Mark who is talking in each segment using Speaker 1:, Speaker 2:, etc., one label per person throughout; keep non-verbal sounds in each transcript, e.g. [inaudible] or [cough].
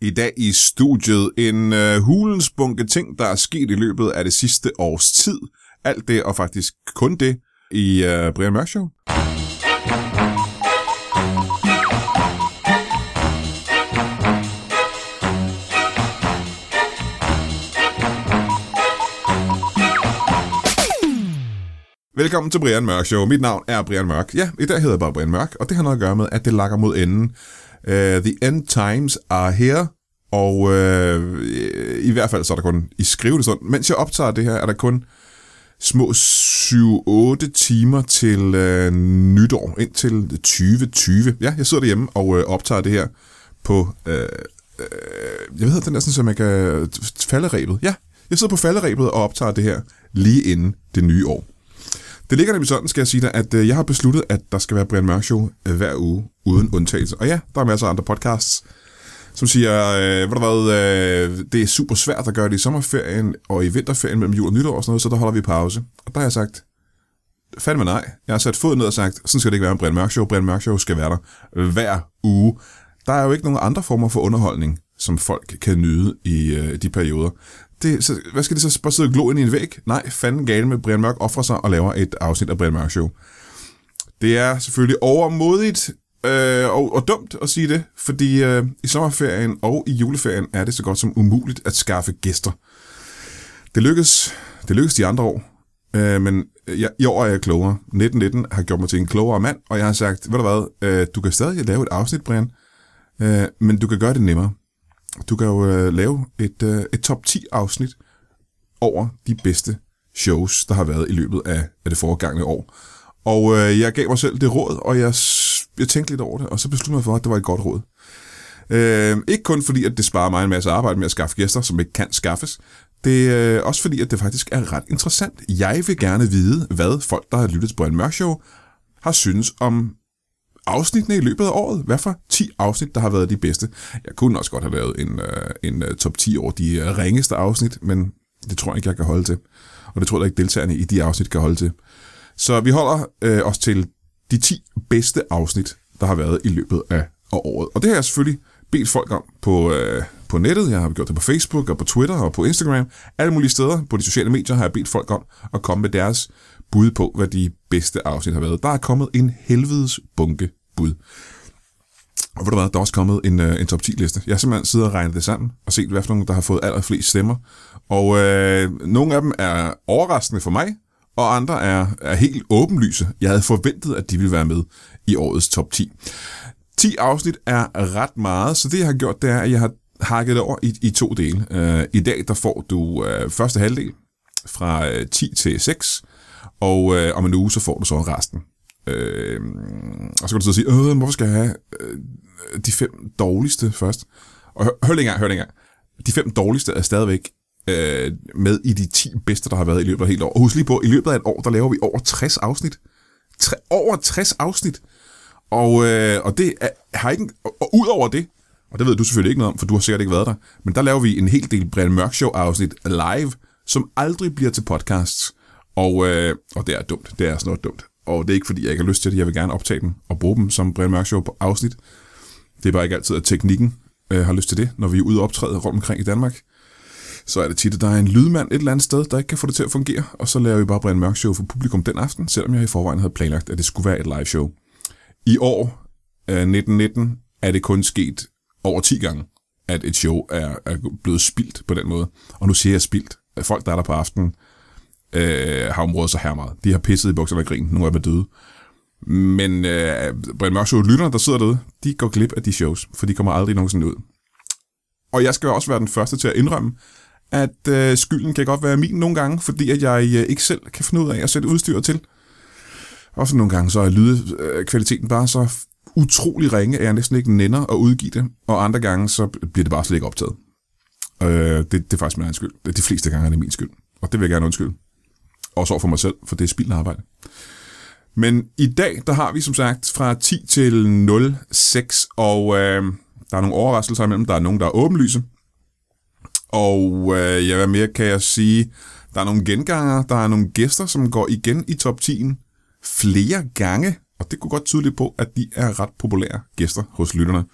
Speaker 1: I dag i studiet en øh, hulens bunke ting, der er sket i løbet af det sidste års tid. Alt det, og faktisk kun det, i øh, Brian Mørk Show. Velkommen til Brian Mørk Show. Mit navn er Brian Mørk. Ja, i dag hedder jeg bare Brian Mørk, og det har noget at gøre med, at det lakker mod enden. Uh, the end times are here, og uh, i hvert fald så er der kun i skrivende stund. Mens jeg optager det her, er der kun små 7-8 timer til uh, nytår, indtil 2020. Ja, jeg sidder derhjemme og uh, optager det her på, uh, uh, jeg ved, den er sådan, så man kan falderæbet. Ja, jeg sidder på falderæbet og optager det her lige inden det nye år. Det ligger nemlig sådan, skal jeg sige dig, at øh, jeg har besluttet, at der skal være Brian Mørk Show øh, hver uge, uden undtagelse. Og ja, der er masser af andre podcasts, som siger, øh, hvad, øh, det er super svært at gøre det i sommerferien og i vinterferien mellem jul og nytår og sådan noget, så der holder vi pause. Og der har jeg sagt, fandme nej. Jeg har sat foden ned og sagt, sådan skal det ikke være med Brian Mørk Show. Brian Mørk Show skal være der hver uge. Der er jo ikke nogen andre former for underholdning, som folk kan nyde i øh, de perioder det, så, hvad skal det så bare sidde og glo ind i en væg? Nej, fanden gale med Brian Mørk offrer sig og laver et afsnit af Brian Mørk Show. Det er selvfølgelig overmodigt øh, og, og dumt at sige det, fordi øh, i sommerferien og i juleferien er det så godt som umuligt at skaffe gæster. Det lykkedes, det lykkes de andre år, øh, men jeg, i år er jeg klogere. 1919 har gjort mig til en klogere mand, og jeg har sagt, ved du hvad, øh, du kan stadig lave et afsnit, Brian, øh, men du kan gøre det nemmere. Du kan jo øh, lave et, øh, et top 10 afsnit over de bedste shows, der har været i løbet af, af det foregangne år. Og øh, jeg gav mig selv det råd, og jeg, jeg tænkte lidt over det, og så besluttede mig for, at det var et godt råd. Øh, ikke kun fordi, at det sparer mig en masse arbejde med at skaffe gæster, som ikke kan skaffes. Det er øh, også fordi, at det faktisk er ret interessant. Jeg vil gerne vide, hvad folk, der har lyttet til Brian Mørk Show, har synes om afsnittene i løbet af året. Hvad for 10 afsnit, der har været de bedste? Jeg kunne også godt have lavet en, øh, en øh, top 10 over de øh, ringeste afsnit, men det tror jeg ikke, jeg kan holde til. Og det tror jeg ikke, deltagerne i de afsnit kan holde til. Så vi holder øh, os til de 10 bedste afsnit, der har været i løbet af året. Og det har jeg selvfølgelig bedt folk om på, øh, på nettet. Jeg har gjort det på Facebook og på Twitter og på Instagram. Alle mulige steder på de sociale medier har jeg bedt folk om at komme med deres bud på, hvad de bedste afsnit har været. Der er kommet en helvedes bunke bud. Og ved du hvad, der er også kommet en, øh, en top 10 liste. Jeg har simpelthen siddet og regnet det sammen og set, hvad for nogle, der har fået allerflest stemmer. Og øh, nogle af dem er overraskende for mig, og andre er, er helt åbenlyse. Jeg havde forventet, at de ville være med i årets top 10. 10 afsnit er ret meget, så det jeg har gjort, det er, at jeg har hakket det over i, i to dele. Øh, I dag der får du øh, første halvdel fra øh, 10 til 6, og øh, om en uge så får du så resten. Øh, og så kan du så sige, øh, hvorfor skal jeg have øh, de fem dårligste først? Og hør, hør lige hør lige De fem dårligste er stadigvæk øh, med i de 10 bedste, der har været i løbet af et helt år. Og husk lige på, i løbet af et år, der laver vi over 60 afsnit. Tre, over 60 afsnit. Og, øh, og det er, har ikke... Og, og ud over det, og det ved du selvfølgelig ikke noget om, for du har sikkert ikke været der, men der laver vi en hel del Brian Mørk Show afsnit live, som aldrig bliver til podcasts. Og, øh, og det er dumt. Det er sådan noget dumt. Og det er ikke fordi, jeg ikke har lyst til det. Jeg vil gerne optage dem og bruge dem som Brian Mørk Show på afsnit. Det er bare ikke altid, at teknikken øh, har lyst til det, når vi er ude og optræde rundt omkring i Danmark. Så er det tit, at der er en lydmand et eller andet sted, der ikke kan få det til at fungere, og så laver vi bare Brian Mørk Show for publikum den aften, selvom jeg i forvejen havde planlagt, at det skulle være et live show. I år, øh, 1919, er det kun sket over 10 gange, at et show er, er blevet spildt på den måde. Og nu siger jeg spildt. Folk, der er der på aftenen, øh, har området så her meget. De har pisset i bukserne og grin. Nogle af dem er døde. Men øh, Brian Mørk Show, lytterne, der sidder derude, de går glip af de shows, for de kommer aldrig nogensinde ud. Og jeg skal også være den første til at indrømme, at øh, skylden kan godt være min nogle gange, fordi at jeg øh, ikke selv kan finde ud af at sætte udstyr til. Og så nogle gange så er lydkvaliteten øh, bare så utrolig ringe, at jeg næsten ikke nænder at udgive det. Og andre gange så bliver det bare slet ikke optaget. Øh, det, det er faktisk min egen skyld. De fleste gange er det min skyld. Og det vil jeg gerne undskylde. Også over for mig selv, for det er spildt arbejde. Men i dag, der har vi som sagt fra 10 til 06, og øh, der er nogle overraskelser imellem. Der er nogen, der er åbenlyse. Og øh, ja, hvad mere kan jeg sige? Der er nogle genganger, der er nogle gæster, som går igen i top 10 flere gange. Og det kunne godt tydeligt på, at de er ret populære gæster hos lytterne.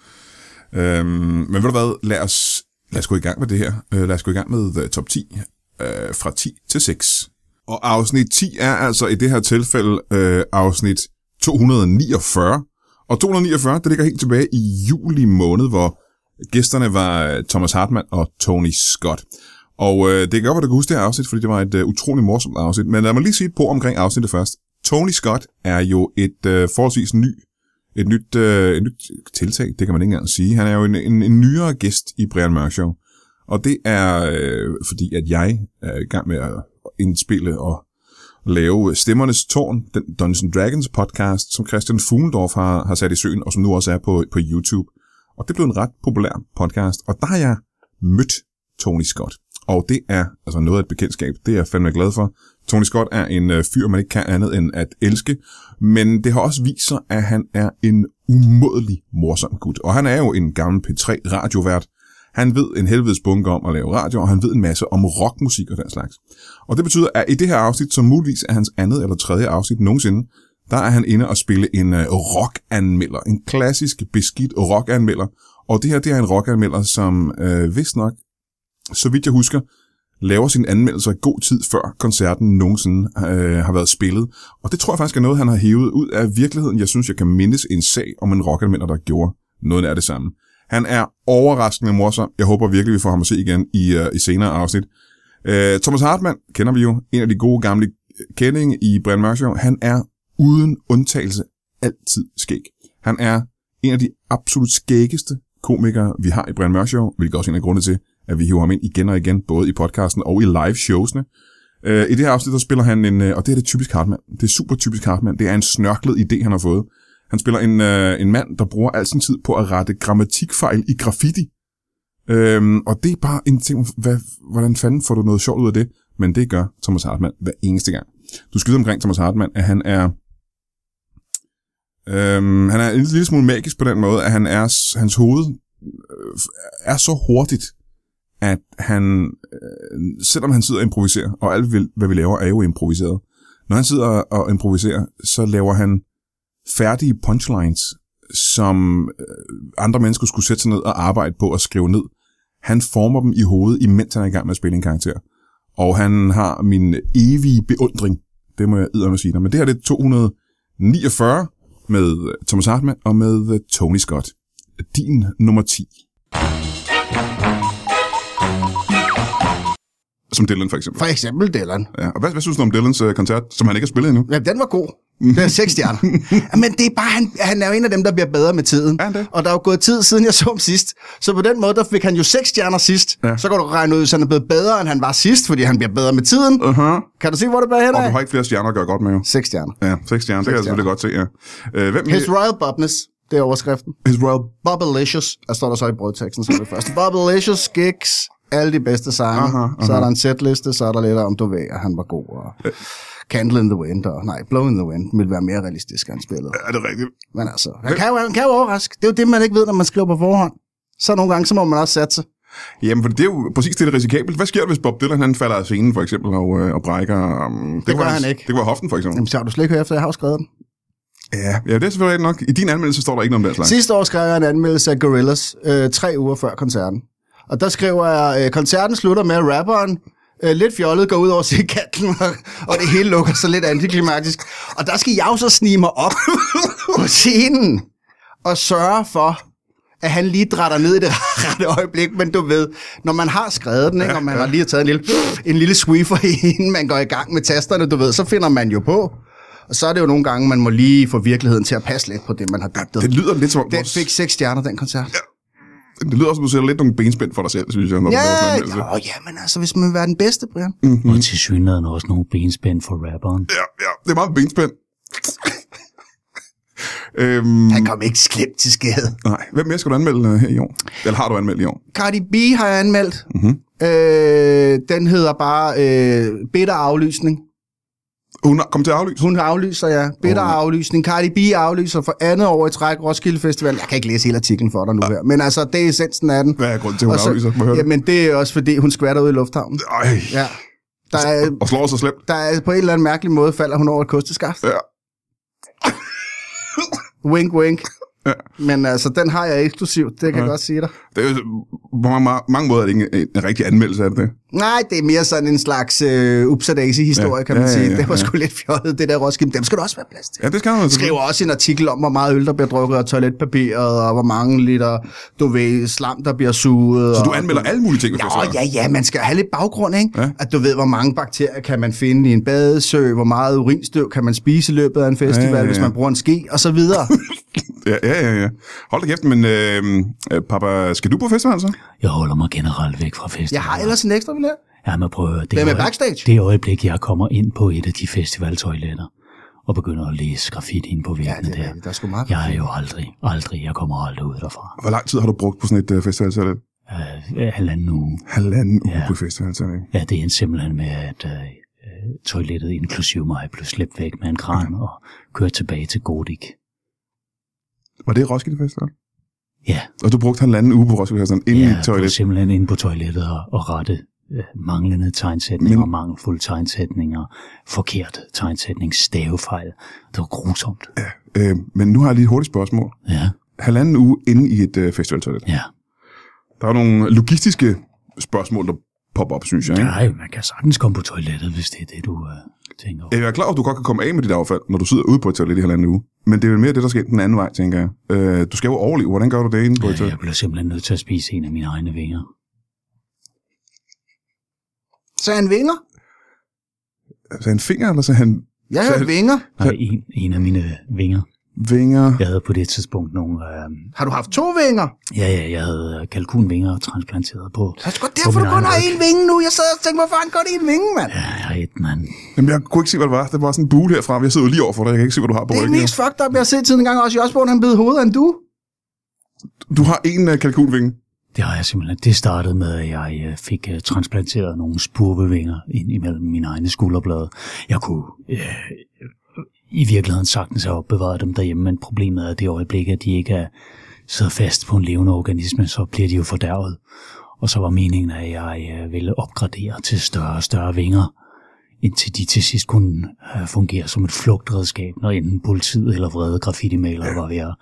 Speaker 1: Øhm, men ved du hvad, lad os, lad os gå i gang med det her. Øh, lad os gå i gang med uh, top 10, øh, fra 10 til 6. Og afsnit 10 er altså i det her tilfælde øh, afsnit 249. Og 249, det ligger helt tilbage i juli måned, hvor gæsterne var øh, Thomas Hartmann og Tony Scott. Og øh, det kan godt være, du kan huske det her afsnit, fordi det var et øh, utroligt morsomt afsnit. Men lad mig lige sige et på omkring afsnittet først. Tony Scott er jo et øh, forholdsvis ny, et nyt, øh, et nyt tiltag, det kan man ikke engang sige. Han er jo en, en, en nyere gæst i Brian Mørk Show. Og det er øh, fordi, at jeg er i gang med at indspille og lave øh, Stemmernes Tårn, den Dungeons Dragons podcast, som Christian Fuglendorf har, har sat i søen, og som nu også er på, på YouTube. Og det blev en ret populær podcast, og der har jeg mødt Tony Scott. Og det er altså noget af et bekendtskab, det er jeg fandme glad for. Tony Scott er en øh, fyr, man ikke kan andet end at elske, men det har også vist sig, at han er en umådelig morsom gut. Og han er jo en gammel P3-radiovært. Han ved en helvedes bunke om at lave radio, og han ved en masse om rockmusik og den slags. Og det betyder, at i det her afsnit, som muligvis er hans andet eller tredje afsnit nogensinde, der er han inde og spille en øh, rockanmelder. En klassisk beskidt rockanmelder. Og det her, det er en rockanmelder, som øh, vist nok, så vidt jeg husker, laver sine anmeldelser i god tid før koncerten nogensinde øh, har været spillet. Og det tror jeg faktisk er noget, han har hævet ud af virkeligheden. Jeg synes, jeg kan mindes en sag om en rockanmelder, der gjorde noget af det samme. Han er overraskende morsom. Jeg håber virkelig, vi får ham at se igen i, uh, i senere afsnit. Uh, Thomas Hartmann kender vi jo. En af de gode gamle kendinge i Brian Mørk Show. Han er uden undtagelse altid skæg. Han er en af de absolut skæggeste komikere, vi har i Brian Mørk Show, hvilket også er en af grundene til, at vi hiver ham ind igen og igen, både i podcasten og i live-showsene. Uh, øh, I det her afsnit, der spiller han en, og det er det typisk Hartmann. Det er super typisk Hartmann. Det er en snørklet idé, han har fået. Han spiller en, øh, en mand, der bruger al sin tid på at rette grammatikfejl i graffiti. Øhm, og det er bare en ting, hvad, hvordan fanden får du noget sjovt ud af det? Men det gør Thomas Hartmann hver eneste gang. Du skyder omkring Thomas Hartmann, at han er... Øhm, han er en lille smule magisk på den måde, at han er, hans hoved øh, er så hurtigt, at han, øh, selvom han sidder og improviserer, og alt hvad vi laver er jo improviseret, når han sidder og improviserer, så laver han færdige punchlines, som øh, andre mennesker skulle sætte sig ned og arbejde på at skrive ned. Han former dem i hovedet, imens han er i gang med at spille en karakter. Og han har min evige beundring. Det må jeg edderme sige. Men det her det er 249 med Thomas Hartmann og med Tony Scott. Din nummer 10. Som Dylan for eksempel.
Speaker 2: For eksempel Dylan.
Speaker 1: Ja. Og hvad, hvad synes du om Dylans uh, koncert, som han ikke har spillet endnu?
Speaker 2: Ja, den var god. Det er seks stjerner. Ja, [laughs] Men det er bare, han, han er jo en af dem, der bliver bedre med tiden.
Speaker 1: Han det?
Speaker 2: Og der er jo gået tid, siden jeg så ham sidst. Så på den måde, der fik han jo seks stjerner sidst.
Speaker 1: Ja.
Speaker 2: Så kan du regne ud, at han er blevet bedre, end han var sidst, fordi han bliver bedre med tiden.
Speaker 1: Uh-huh.
Speaker 2: Kan du se, hvor det bærer hen
Speaker 1: Og du har ikke flere stjerner at gøre godt med, jo.
Speaker 2: Seks stjerner.
Speaker 1: Ja, seks stjerner, det kan jeg selvfølgelig godt se, ja. Uh, hvem,
Speaker 2: His Royal Bubness, det er overskriften.
Speaker 1: His Royal...
Speaker 2: Bubblicious, der står der så i brødteksten som det første. Bubblicious gigs, alle de bedste sange.
Speaker 1: Aha, aha.
Speaker 2: Så er der en setliste, så er der lidt om, du ved, at han var god. Og Candle in the Wind, og nej, Blow in the Wind ville være mere realistisk, han spillede.
Speaker 1: Er det rigtigt?
Speaker 2: Men altså, han kan, jo, han kan jo overraske. Det er jo det, man ikke ved, når man skriver på forhånd. Så nogle gange, så må man også satse.
Speaker 1: Jamen, for det er jo præcis det, der er risikabelt. Hvad sker der, hvis Bob Dylan han falder af scenen, for eksempel, og, øh, og brækker? Um, det,
Speaker 2: gør
Speaker 1: kunne være
Speaker 2: han ikke.
Speaker 1: Det kunne være hoften, for eksempel.
Speaker 2: Jamen, så har du slet ikke hørt efter, jeg har jo skrevet den.
Speaker 1: Ja, ja, det er selvfølgelig nok. I din anmeldelse står der ikke noget om den slags.
Speaker 2: Sidste år skrev jeg en anmeldelse af Gorillaz, øh, tre uger før koncerten. Og der skriver jeg, øh, koncerten slutter med, at rapperen øh, lidt fjollet går ud over cigaretten, og, og det hele lukker så lidt antiklimatisk. Og der skal jeg jo så snige mig op [laughs] på scenen og sørge for, at han lige drætter ned i det [laughs] rette øjeblik, men du ved, når man har skrevet den, ikke, og man har lige taget en lille, en lille sweeper, inden man går i gang med tasterne, du ved, så finder man jo på. Og så er det jo nogle gange, man må lige få virkeligheden til at passe lidt på det, man har digtet.
Speaker 1: Det lyder lidt som om...
Speaker 2: Den fik seks stjerner, den koncert.
Speaker 1: Det lyder som, du sætter lidt nogle benspænd for dig selv, synes jeg, når du sådan
Speaker 2: Ja, ja, ja, men altså, hvis man vil være den bedste, Brian.
Speaker 1: Mm.
Speaker 3: Og til synligheden også nogle benspænd for rapperen.
Speaker 1: Ja, ja, det er meget benspænd. [laughs] øhm,
Speaker 2: Han kom ikke slemt til skade.
Speaker 1: nej, hvem mere skal du anmelde uh, her i år? Eller har du anmeldt i år?
Speaker 2: Cardi B har jeg anmeldt.
Speaker 1: Mhm.
Speaker 2: Øh, den hedder bare øh, Bitter Aflysning.
Speaker 1: Hun kommet til at aflyse.
Speaker 2: Hun aflyser, ja. Bitter
Speaker 1: Åh.
Speaker 2: Aflysning. Cardi B aflyser for andet år i træk Roskilde Festival. Jeg kan ikke læse hele artiklen for dig nu her. Men altså, det er essensen af den.
Speaker 1: Hvad er grunden til, at hun
Speaker 2: så-
Speaker 1: aflyser? Det?
Speaker 2: Jamen, det er også fordi, hun skvatter ud i lufthavnen.
Speaker 1: Ej,
Speaker 2: Ja. Der er,
Speaker 1: og slår sig slemt.
Speaker 2: der er på en eller anden mærkelig måde, falder hun over et kosteskaft.
Speaker 1: Ja.
Speaker 2: Wink, wink.
Speaker 1: Ja.
Speaker 2: Men altså, den har jeg eksklusivt, det kan jeg godt sige dig.
Speaker 1: Det er jo, på mange, mange måder er det ikke en, en rigtig anmeldelse af det.
Speaker 2: Nej, det er mere sådan en slags øh, upsa historie
Speaker 1: Ja.
Speaker 2: kan man
Speaker 1: Ja, ja,
Speaker 2: sige.
Speaker 1: ja,
Speaker 2: det var
Speaker 1: ja.
Speaker 2: sgu lidt fjollet, det der Roskilde. Dem skal der også være plads til.
Speaker 1: Ja, det skal man
Speaker 2: skriver også en artikel om, hvor meget øl, der bliver drukket, og toiletpapiret, og hvor mange liter, du ved, slam, der bliver suget.
Speaker 1: Så du
Speaker 2: og,
Speaker 1: anmelder alle mulige ting
Speaker 2: Ja, ja, ja, man skal have lidt baggrund, ikke?
Speaker 1: Ja.
Speaker 2: At du ved, hvor mange bakterier kan man finde i en badesø, hvor meget urinstøv kan man spise i løbet af en festival,
Speaker 1: Ja, ja, ja.
Speaker 2: hvis man bruger en ske, og så videre. [laughs]
Speaker 1: Ja, ja, ja. ja. Hold da kæft, men øh, øh, papa, skal du på festival så?
Speaker 3: Jeg holder mig generelt væk fra festivaler.
Speaker 2: Jeg har ellers en ekstra billet.
Speaker 3: Ja, men prøv at høre, det,
Speaker 2: med
Speaker 3: øje-
Speaker 2: backstage?
Speaker 3: det øjeblik, jeg kommer ind på et af de festivaltoiletter, og begynder at læse graffitien på væggene
Speaker 2: det er
Speaker 3: der.
Speaker 2: Der er sgu meget
Speaker 3: Jeg er jo aldrig, aldrig, jeg kommer aldrig ud derfra.
Speaker 1: Hvor lang tid har du brugt på sådan et øh, festival? Så er det
Speaker 3: Uh, halvanden uge.
Speaker 1: halvanden uge
Speaker 3: Ja.
Speaker 1: på festival, så er det ikke?
Speaker 3: Ja, det er simpelthen med, at uh, toilettet inklusive mig blev slæbt væk med en kran og kørt tilbage til Godik.
Speaker 1: Var det Roskilde Festival?
Speaker 3: Ja,
Speaker 1: Og du brugte halvanden uge på Roskilde Festival inde
Speaker 3: ja
Speaker 1: i et toilet?
Speaker 3: simpelthen inde på toilettet og, og rette uh, manglende tegnsætninger,
Speaker 1: Men-
Speaker 3: mangelfulde tegnsætninger, forkert tegnsætning, stavefejl. Det var grusomt.
Speaker 1: Øh, men nu har jeg lige et hurtigt spørgsmål.
Speaker 3: Ja,
Speaker 1: Halvanden uge inde i et øh, festivaltoilet.
Speaker 3: ja.
Speaker 1: Der er nogle logistiske spørgsmål, der popper op, synes jeg. Ikke?
Speaker 3: Nej, man kan sagtens komme på toilettet, hvis det er det, du uh, tænker over.
Speaker 1: Jeg er klar over, at du godt kan komme af med dit affald, når du sidder ude på et toilet i halvanden uge. Men det er vel mere det, der sker den anden vej, tænker jeg. Øh, du skal jo overleve. Hvordan gør du det inde på et
Speaker 3: Ja,
Speaker 1: toilet?
Speaker 3: jeg bliver simpelthen nødt til at spise en af mine egne vinger.
Speaker 2: Så han vinger.
Speaker 1: Så han finger, eller så han
Speaker 2: Jeg
Speaker 1: Så-
Speaker 2: hørte vinger.
Speaker 3: Nej, en, en af mine vinger.
Speaker 1: Vinger?
Speaker 3: Jeg havde på det tidspunkt nogle... Øh,
Speaker 2: Har du haft to vinger?
Speaker 3: ja, ja, jeg havde øh, kalkunvinger transplanteret på.
Speaker 2: Så er det sgu derfor, du kun har en vinge nu. Jeg sad og tænkte, hvorfor har han kun en vinge, mand?
Speaker 3: Ja, jeg har et, mand.
Speaker 1: Jamen, jeg kunne ikke se, hvad det var. Det var sådan en bule herfra. Jeg sidder jo lige over for dig. Jeg kan ikke se, hvad du har på
Speaker 2: Det er
Speaker 1: ryggen.
Speaker 2: mest fucked up, jeg har set siden en gang også i Osborne, han bed hovedet af en du.
Speaker 1: Du har en uh, kalkunvinge.
Speaker 3: Det har jeg simpelthen. Det startede med, at jeg øh, fik øh, transplanteret nogle spurvevinger ind imellem mine egne skulderblade. Jeg kunne øh, i virkeligheden sagtens have opbevaret dem derhjemme, men problemet er, at det øjeblik, at de ikke er sidder fast på en levende organisme, så bliver de jo fordærvet. Og så var meningen, at jeg øh, ville opgradere til større og større vinger, indtil de til sidst kunne øh, fungere som et flugtredskab, når enten politiet eller vrede graffiti-malere var ved at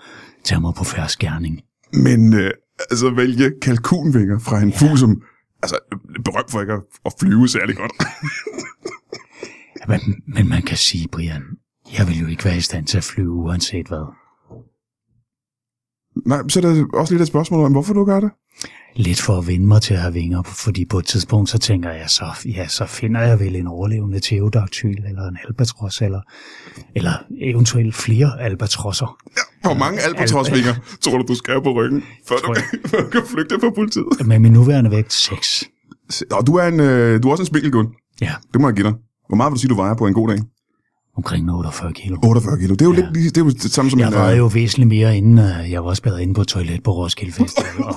Speaker 3: tage mig på færre skærning.
Speaker 1: Men øh, altså vælge kalkunvinger fra en fugl, som altså, er berømt for ikke at, flyve særlig godt.
Speaker 3: Men, men man kan sige, Brian, jeg vil jo ikke være i stand til at flyve uanset hvad.
Speaker 1: Nej, så er der også lidt et spørgsmål om, hvorfor du gør det.
Speaker 3: Lidt for at vende mig til at have vinger, fordi på et tidspunkt så tænker jeg, så, ja, så finder jeg vel en overlevende teodaktyl, eller en albatros, eller, eller eventuelt flere albatrosser.
Speaker 1: Hvor mange albatrosvinger tror du, du skal have på ryggen, før du, kan, [laughs] før du kan flygte fra politiet?
Speaker 3: Med min nuværende vægt 6.
Speaker 1: Og du er, en, øh, du er også en spinkelgund.
Speaker 3: Ja,
Speaker 1: Det må jeg give dig. Hvor meget vil du sige, du vejer på en god dag?
Speaker 3: Omkring 48 kilo.
Speaker 1: 48 kilo. Det er jo,
Speaker 3: Ja.
Speaker 1: lidt, det er jo det samme som
Speaker 3: Jeg
Speaker 1: en...
Speaker 3: var
Speaker 1: øh,
Speaker 3: jo væsentligt mere inden, uh, jeg var også været inde på et toilet på Roskilde Festival, og,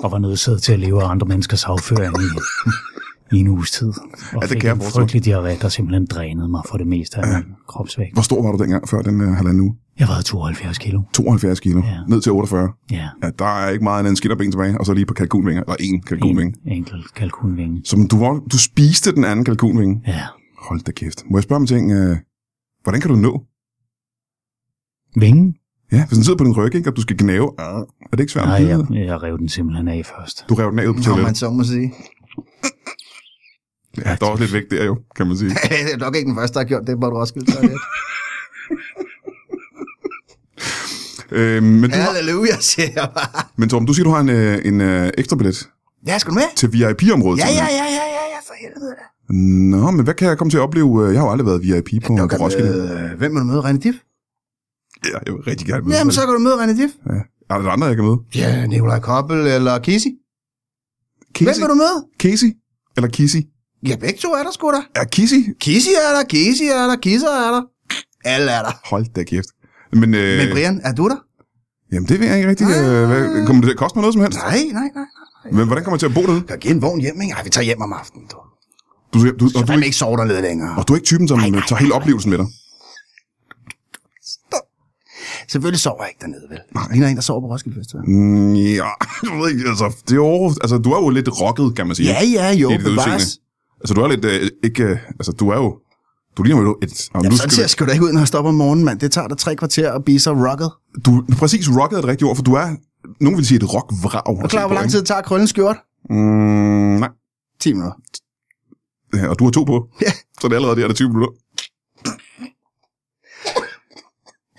Speaker 3: og var nødt til at leve af andre menneskers afføring i, i en uges tid. Og
Speaker 1: Ja, det kan jeg
Speaker 3: en frygtelig diarré, der simpelthen drænede mig for det meste af min kropsvægt.
Speaker 1: Hvor stor var du dengang, før den øh, halvanden uge?
Speaker 3: Jeg vejede 72 kilo.
Speaker 1: 72 kilo.
Speaker 3: Ja.
Speaker 1: Ned til 48.
Speaker 3: Ja,
Speaker 1: Ja, der er ikke meget andet end skinderben tilbage, og så lige på kalkunvinger. Eller en kalkunvinge.
Speaker 3: en enkelt kalkunvinge.
Speaker 1: Som du, var, du spiste den anden kalkunvinge.
Speaker 3: Ja,
Speaker 1: Hold da kæft. Må jeg spørge om ting? Øh, hvordan kan du nå?
Speaker 3: vingen?
Speaker 1: Ja, hvis den sidder på din ryg, ikke, og du skal gnave. Øh, er det ikke svært?
Speaker 3: Nej, jeg, jeg rev den simpelthen af først.
Speaker 1: Du rev den af ud på
Speaker 2: Nå, man
Speaker 1: toilettet.
Speaker 2: så må sige.
Speaker 1: Ja, der er også lidt vægt der jo, kan man sige. [laughs]
Speaker 2: det er nok ikke den første, der har gjort det på et Roskilde Toilet.
Speaker 1: øh, men, du har,
Speaker 2: Halleluja, siger jeg bare.
Speaker 1: men Torben, du siger, du har en, øh, en øh, ekstra billet
Speaker 2: Ja, skal du med?
Speaker 1: til VIP-området.
Speaker 2: Ja, ja, ja, ja, ja, ja, for helvede. da.
Speaker 1: Nå, men hvad kan jeg komme til at opleve? Jeg har jo aldrig været VIP på, på
Speaker 2: kan
Speaker 1: Roskilde.
Speaker 2: møde, hvem vil du møde? René Diff?
Speaker 1: Ja, jeg vil rigtig gerne møde.
Speaker 2: Jamen, så kan du møde René Diff.
Speaker 1: Ja. Er der andre, jeg kan møde?
Speaker 2: Ja, Nikolaj Koppel eller. Hvem
Speaker 1: Casey?
Speaker 2: vil du møde?
Speaker 1: Casey? Eller Kissy?
Speaker 2: Ja, begge to er der sgu da.
Speaker 1: Er Kissy?
Speaker 2: Kisi er der, Kisi er der, Kisser er der. Alle er der.
Speaker 1: Hold da kæft. Men, øh,
Speaker 2: Men Brian, er du der?
Speaker 1: jamen, det ved jeg ikke rigtigt. Øh, hvad, kommer det til at koste mig noget som helst?
Speaker 2: Nej, nej, nej. nej.
Speaker 1: Men hvordan kommer jeg til at bo derude?
Speaker 2: Kan give en vogn hjem, ikke? Ej, vi tager hjem om aftenen, du.
Speaker 1: Du, du,
Speaker 2: Så
Speaker 1: og, du, ikke,
Speaker 2: ikke sover dernede længere.
Speaker 1: og du er ikke typen, som
Speaker 2: Nej, nej,
Speaker 1: tager hele oplevelsen med dig?
Speaker 2: Selvfølgelig sover jeg ikke dernede, vel? Nej. Ligner en, der sover på Roskilde Festival.
Speaker 1: Mm, ja, [laughs] jeg ved ikke, altså, det er jo, altså, du er jo lidt rocket, kan man sige.
Speaker 2: Ja, ja, jo, bevares.
Speaker 1: Altså, du er lidt, øh, ikke, øh, altså, du er jo Du ligner jo et... Og
Speaker 2: Ja,
Speaker 1: nu
Speaker 2: sådan ser jeg sgu da ikke ud, når jeg stopper om morgenen, mand. Det tager dig tre kvarter at blive så rocket.
Speaker 1: du, præcis, rocket er et rigtigt ord, for du er... Nogen vil sige et rockvrag.
Speaker 2: Er du klar, hvor lang tid det tager krøllen skjort?
Speaker 1: Mm, nej.
Speaker 2: 10 minutter.
Speaker 1: Ja, og du har to på.
Speaker 2: Ja.
Speaker 1: Så det er allerede der, er det 20 minutter.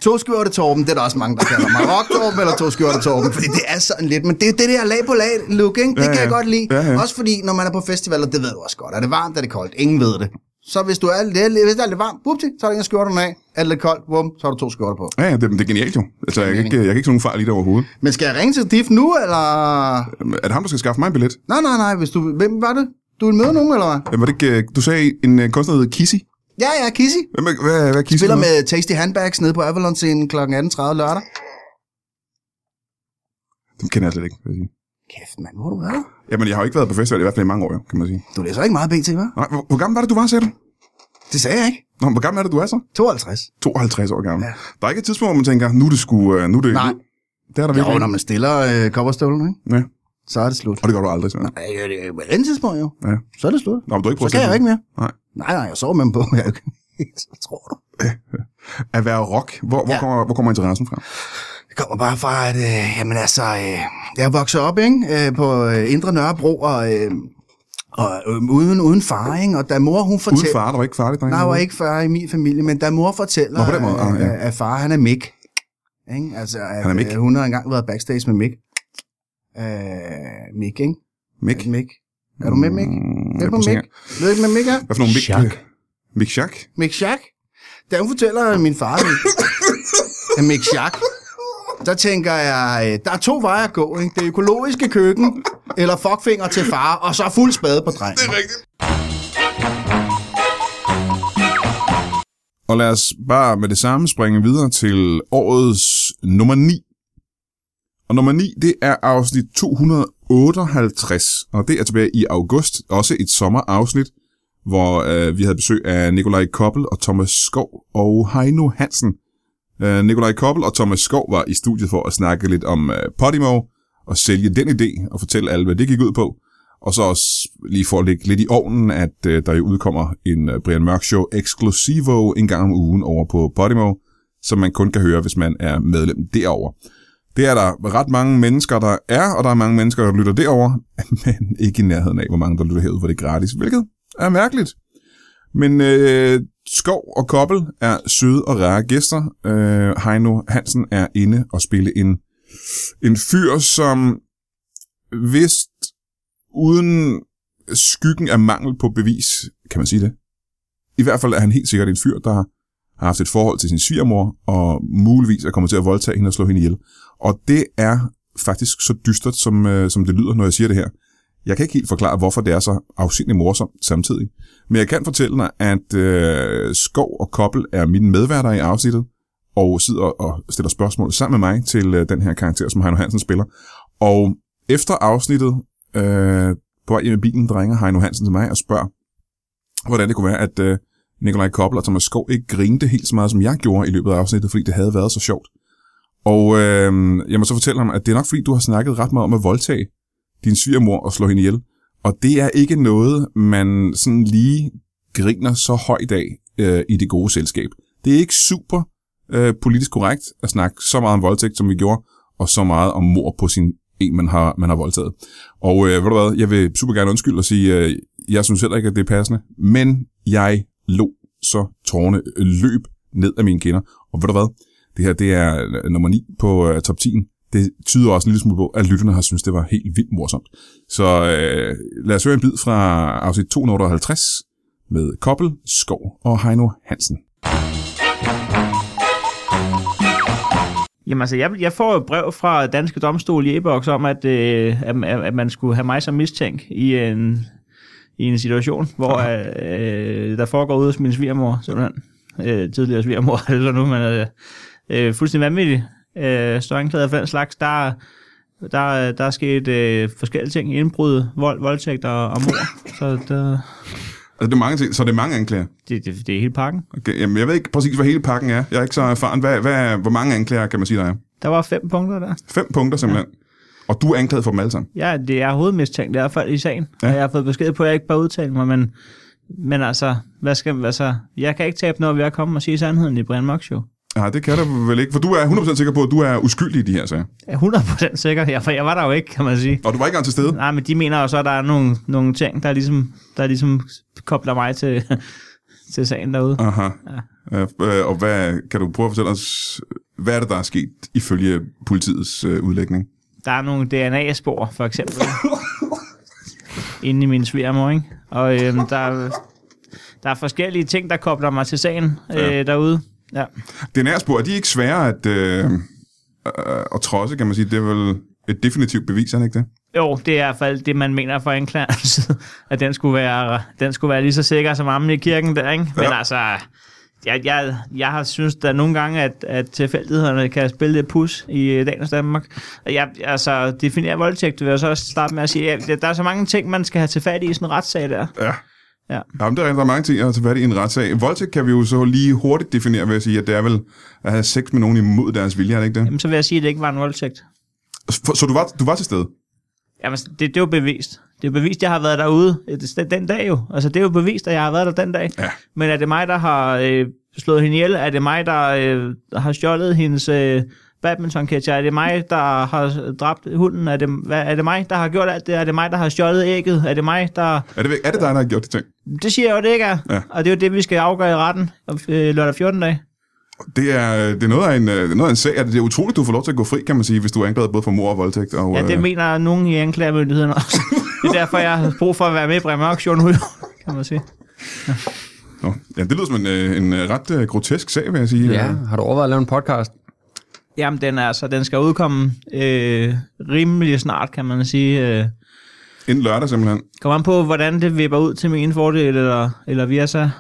Speaker 2: To skjorte Torben, det er der også mange, der kalder mig. Rock Torben eller to skjorte Torben, fordi det er sådan lidt, men det er det der lag på lag look, ikke? Det
Speaker 1: Ja,
Speaker 2: kan jeg
Speaker 1: ja.
Speaker 2: godt lide.
Speaker 1: Ja, ja.
Speaker 2: Også fordi, når man er på festivaler, det ved du også godt. Er det varmt, er det koldt? Ingen ved det. Så hvis, du er, lidt, hvis det er lidt varmt, bupti, så er der ingen skjorterne af. Er det lidt koldt, bum, så har du to skjorter på.
Speaker 1: Ja, ja, det, det er genialt jo. Altså, jeg kan ikke, jeg kan ikke se nogen fejl i det overhovedet.
Speaker 2: Men skal jeg ringe til Diff nu, eller...
Speaker 1: Er det ham, der skal skaffe mig en billet?
Speaker 2: Nej, nej, nej, hvis du... Hvem var det? Du vil møde nogen, eller hvad?
Speaker 1: Ja, Var det ikke, øh, du sagde en øh, kunstner, der Kissy?
Speaker 2: Ja, ja, Kissy.
Speaker 1: Hvem er, hvad, hvad er Kissy?
Speaker 2: Spiller med Tasty Handbags nede på Avalon scenen kl. 18.30 lørdag.
Speaker 1: Dem kender jeg slet ikke, vil jeg sige.
Speaker 2: Kæft, mand, hvor har du været?
Speaker 1: Jamen, jeg har jo ikke været på festival i hvert fald i mange år, jo, kan man sige.
Speaker 2: Du læser ikke meget BT, hva'?
Speaker 1: Nej, hvor, hvor gammel var det, du var, sagde du?
Speaker 2: Det sagde jeg ikke.
Speaker 1: Nå, hvor gammel er det, du er så?
Speaker 2: 52.
Speaker 1: 52 år gammel.
Speaker 2: Ja.
Speaker 1: Der er ikke et tidspunkt, hvor man tænker, nu er det sgu... øh, Nu er det,
Speaker 2: Nej.
Speaker 1: Nu, det er der
Speaker 2: Jo,
Speaker 1: virkelig.
Speaker 2: når man stiller øh, kopperstøvlen, ikke?
Speaker 1: Ja.
Speaker 2: Så er det slut.
Speaker 1: Og det gør du aldrig, så.
Speaker 2: Nej, det er på et andet tidspunkt jo.
Speaker 1: Ja.
Speaker 2: Så er det slut.
Speaker 1: Nå, men du ikke
Speaker 2: Så
Speaker 1: prøvet
Speaker 2: kan jeg jo ikke mere.
Speaker 1: Nej.
Speaker 2: Nej, nej, jeg sover med dem på. [laughs] Jeg Så tror du.
Speaker 1: At være rock, hvor, hvor,
Speaker 2: Ja.
Speaker 1: kommer, hvor kommer interessen fra?
Speaker 2: Det kommer bare fra, at øh, jamen, altså, øh, jeg vokset op ikke? Øh, på øh, Indre Nørrebro, og, øh, og øh, uden, uden far, ikke? og da mor hun
Speaker 1: Uden
Speaker 2: fortæller...
Speaker 1: far, der var ikke farligt, dreng.
Speaker 2: Nej, jeg var ikke far i min familie, men da mor fortæller,
Speaker 1: Nå, på den måde. Ah, ja.
Speaker 2: at, at far han er Mick, ikke? altså at
Speaker 1: Han er Mick.
Speaker 2: øh, hun har engang været backstage med Mick. Øh, Mick, ikke?
Speaker 1: Mick.
Speaker 2: Mick. Er du med, Mick?
Speaker 1: Mm,
Speaker 2: Er du med Mick? Ved du ikke, hvad Mick er?
Speaker 1: Hvad for nogle Mick?
Speaker 3: Schack.
Speaker 1: Mick Schack?
Speaker 2: Mick Schack. Da hun fortæller min far, at Mick [laughs] Schack, der tænker jeg, øh, der er to veje at gå. Ikke? Det økologiske køkken, eller fuckfinger til far, og så fuld spade på drengen.
Speaker 1: rigtigt. Og lad os bare med det samme springe videre til årets nummer 9. Og nummer 9, det er afsnit 258, og det er tilbage i august. Også et sommerafsnit, hvor øh, vi havde besøg af Nikolaj Koppel og Thomas Skov og Heino Hansen. Øh, Nikolaj Koppel og Thomas Skov var i studiet for at snakke lidt om øh, Podimo og sælge den idé og fortælle alle, hvad det gik ud på. Og så også lige for at lægge lidt i ovnen, at øh, der jo udkommer en øh, Brian Mørk Show Exclusivo en gang om ugen over på Podimo, som man kun kan høre, hvis man er medlem derover. Det er der ret mange mennesker, der er, og der er mange mennesker, der lytter derover, [laughs] men ikke i nærheden af, hvor mange der lytter herud, hvor det er gratis, hvilket er mærkeligt. Men øh, Skov og Koppel er søde og rare gæster. Øh, Heino Hansen er inde og spille en, en fyr, som vist uden skyggen af mangel på bevis, kan man sige det. I hvert fald er han helt sikkert en fyr, der har haft et forhold til sin svigermor, og muligvis er kommet til at voldtage hende og slå hende ihjel. Og det er faktisk så dystert, som, øh, som det lyder, når jeg siger det her. Jeg kan ikke helt forklare, hvorfor det er så afsindelig morsomt samtidig. Men jeg kan fortælle dig, at øh, Skov og Koppel er mine medværter i afsnittet, og sidder og stiller spørgsmål sammen med mig til øh, den her karakter, som Heino Hansen spiller. Og efter afsnittet, øh, på vej hjem i bilen, drenger Heino Hansen til mig og spørger, hvordan det kunne være, at øh, Nikolaj Koppel og Thomas Skov ikke grinte helt så meget, som jeg gjorde i løbet af afsnittet, fordi det havde været så sjovt. Og øh, jeg må så fortælle ham, at det er nok fordi, du har snakket ret meget om at voldtage din svigermor og slå hende ihjel. Og det er ikke noget, man sådan lige griner så højt af øh, i det gode selskab. Det er ikke super øh, politisk korrekt at snakke så meget om voldtægt, som vi gjorde, og så meget om mor på sin en, man har, man har voldtaget. Og øh, ved du hvad, jeg vil super gerne undskylde og sige, øh, jeg synes heller ikke, at det er passende, men jeg lå så tårne løb ned af mine kinder. Og ved du hvad, det her det er øh, nummer 9 på øh, top 10. Det tyder også en lille smule på, at lytterne har synes det var helt vildt morsomt. Så øh, lad os høre en bid fra afsnit 250 med Koppel, Skov og Heino Hansen.
Speaker 4: Jamen altså, jeg, jeg får et brev fra Danske Domstol i e-boks om, at, øh, at, at man skulle have mig som mistænkt i en, i en situation, hvor øh, der foregår ude hos min svigermor, simpelthen. Øh, tidligere svigermor, [laughs] eller nu, men øh, øh, fuldstændig vanvittigt. Øh, står anklaget for den slags. Der, der, der er sket øh, forskellige ting. Indbrud, vold, voldtægt og, og mor. Så der,
Speaker 1: Altså, det er mange ting, så det er mange anklager.
Speaker 4: det, det, det er hele pakken.
Speaker 1: Okay, jamen, jeg ved ikke præcis, hvad hele pakken er. Jeg er ikke så erfaren. Hvad, hvad, hvor mange anklager kan man sige, der er?
Speaker 4: Der var fem punkter der.
Speaker 1: Fem punkter simpelthen. Ja. Og du er anklaget for dem alle sammen.
Speaker 4: Ja, det er hovedmistænkt i hvert fald i sagen.
Speaker 1: Ja.
Speaker 4: Og jeg har fået besked på, at jeg ikke bare udtale mig, men Men altså, hvad skal, altså, jeg kan ikke tabe noget ved at komme og sige sandheden i Brian Mørk Show.
Speaker 1: Nej, det kan du vel ikke, for du er 100% sikker på, at du er uskyldig i de her sager.
Speaker 4: Jeg er 100% sikker, ja, for jeg var der jo ikke, kan man sige.
Speaker 1: Og du var ikke engang til stede?
Speaker 4: Nej, men de mener jo så, at der er nogle, nogle ting, der ligesom, der ligesom kobler mig til, [laughs] til sagen derude.
Speaker 1: Aha. Ja. Øh, og hvad, kan du prøve at fortælle os, hvad er det, der er sket ifølge politiets øh, udlægning?
Speaker 4: Der er nogle DNA-spor, for eksempel, inde i min svigermor, ikke? Og øhm, der, er- der er forskellige ting, der kobler mig til sagen øh,
Speaker 1: Ja.
Speaker 4: derude. Ja.
Speaker 1: DNA-spor, er de ikke svære at, øh, øh, at trodse, kan man sige? Det er vel et definitivt bevis, er det ikke det?
Speaker 4: Jo, det er i hvert fald det, man mener fra anklagerens [laughs] side, at den skulle være, den skulle være lige så sikker som ammen i kirken der, ikke? Men
Speaker 1: Ja.
Speaker 4: altså, jeg, jeg, jeg har synes der nogle gange, at, at tilfældighederne kan spille lidt pus i øh, dagens Danmark. Og Jeg, altså, definere voldtægt, vil jeg så også starte med at sige, at der er så mange ting, man skal have til fat i i sådan en retssag der.
Speaker 1: Ja.
Speaker 4: Ja.
Speaker 1: Jamen, der er rigtig mange ting at tage fat i en retssag. Voldtægt kan vi jo så lige hurtigt definere ved at sige, at det er vel at have sex med nogen imod deres vilje, er det ikke det?
Speaker 4: Jamen, så vil jeg sige, at det ikke var en voldtægt.
Speaker 1: Så, så du, var, du var til stede?
Speaker 4: Jamen, det, det er jo bevist. Det er bevist, at jeg har været derude den, den dag jo. Altså, det er jo bevist, at jeg har været der den dag.
Speaker 1: Ja.
Speaker 4: Men er det mig, der har øh, slået hende ihjel? Er det mig, der øh, har stjålet hendes øh, badminton -catcher? Er det mig, der har dræbt hunden? Er det, hvad, er det mig, der har gjort alt det? Er det mig, der har stjålet ægget? Er det mig, der...
Speaker 1: Er det, er det dig, der har gjort de ting?
Speaker 4: Det siger jeg jo, det ikke er.
Speaker 1: Ja.
Speaker 4: Og det er jo det, vi skal afgøre i retten øh, lørdag 14 dag.
Speaker 1: Det er, det er noget af en, øh, noget af en sag. Det er utroligt, du får lov til at gå fri, kan man sige, hvis du er anklaget både for mord og voldtægt. Og,
Speaker 4: Ja, det
Speaker 1: øh,
Speaker 4: mener nogen i anklagemyndigheden også. det er derfor, jeg har brug for at være med i Bremer Auktion nu, kan man sige.
Speaker 1: nå. ja, det lyder som en, øh, en ret grotesk sag, vil jeg sige.
Speaker 5: Ja, har du overvejet at lave en podcast?
Speaker 4: Jamen, den, er, altså, den skal udkomme øh, rimelig snart, kan man sige. Øh,
Speaker 1: Inden lørdag simpelthen.
Speaker 4: kommer an på, hvordan det vipper ud til min fordel, eller, eller vice,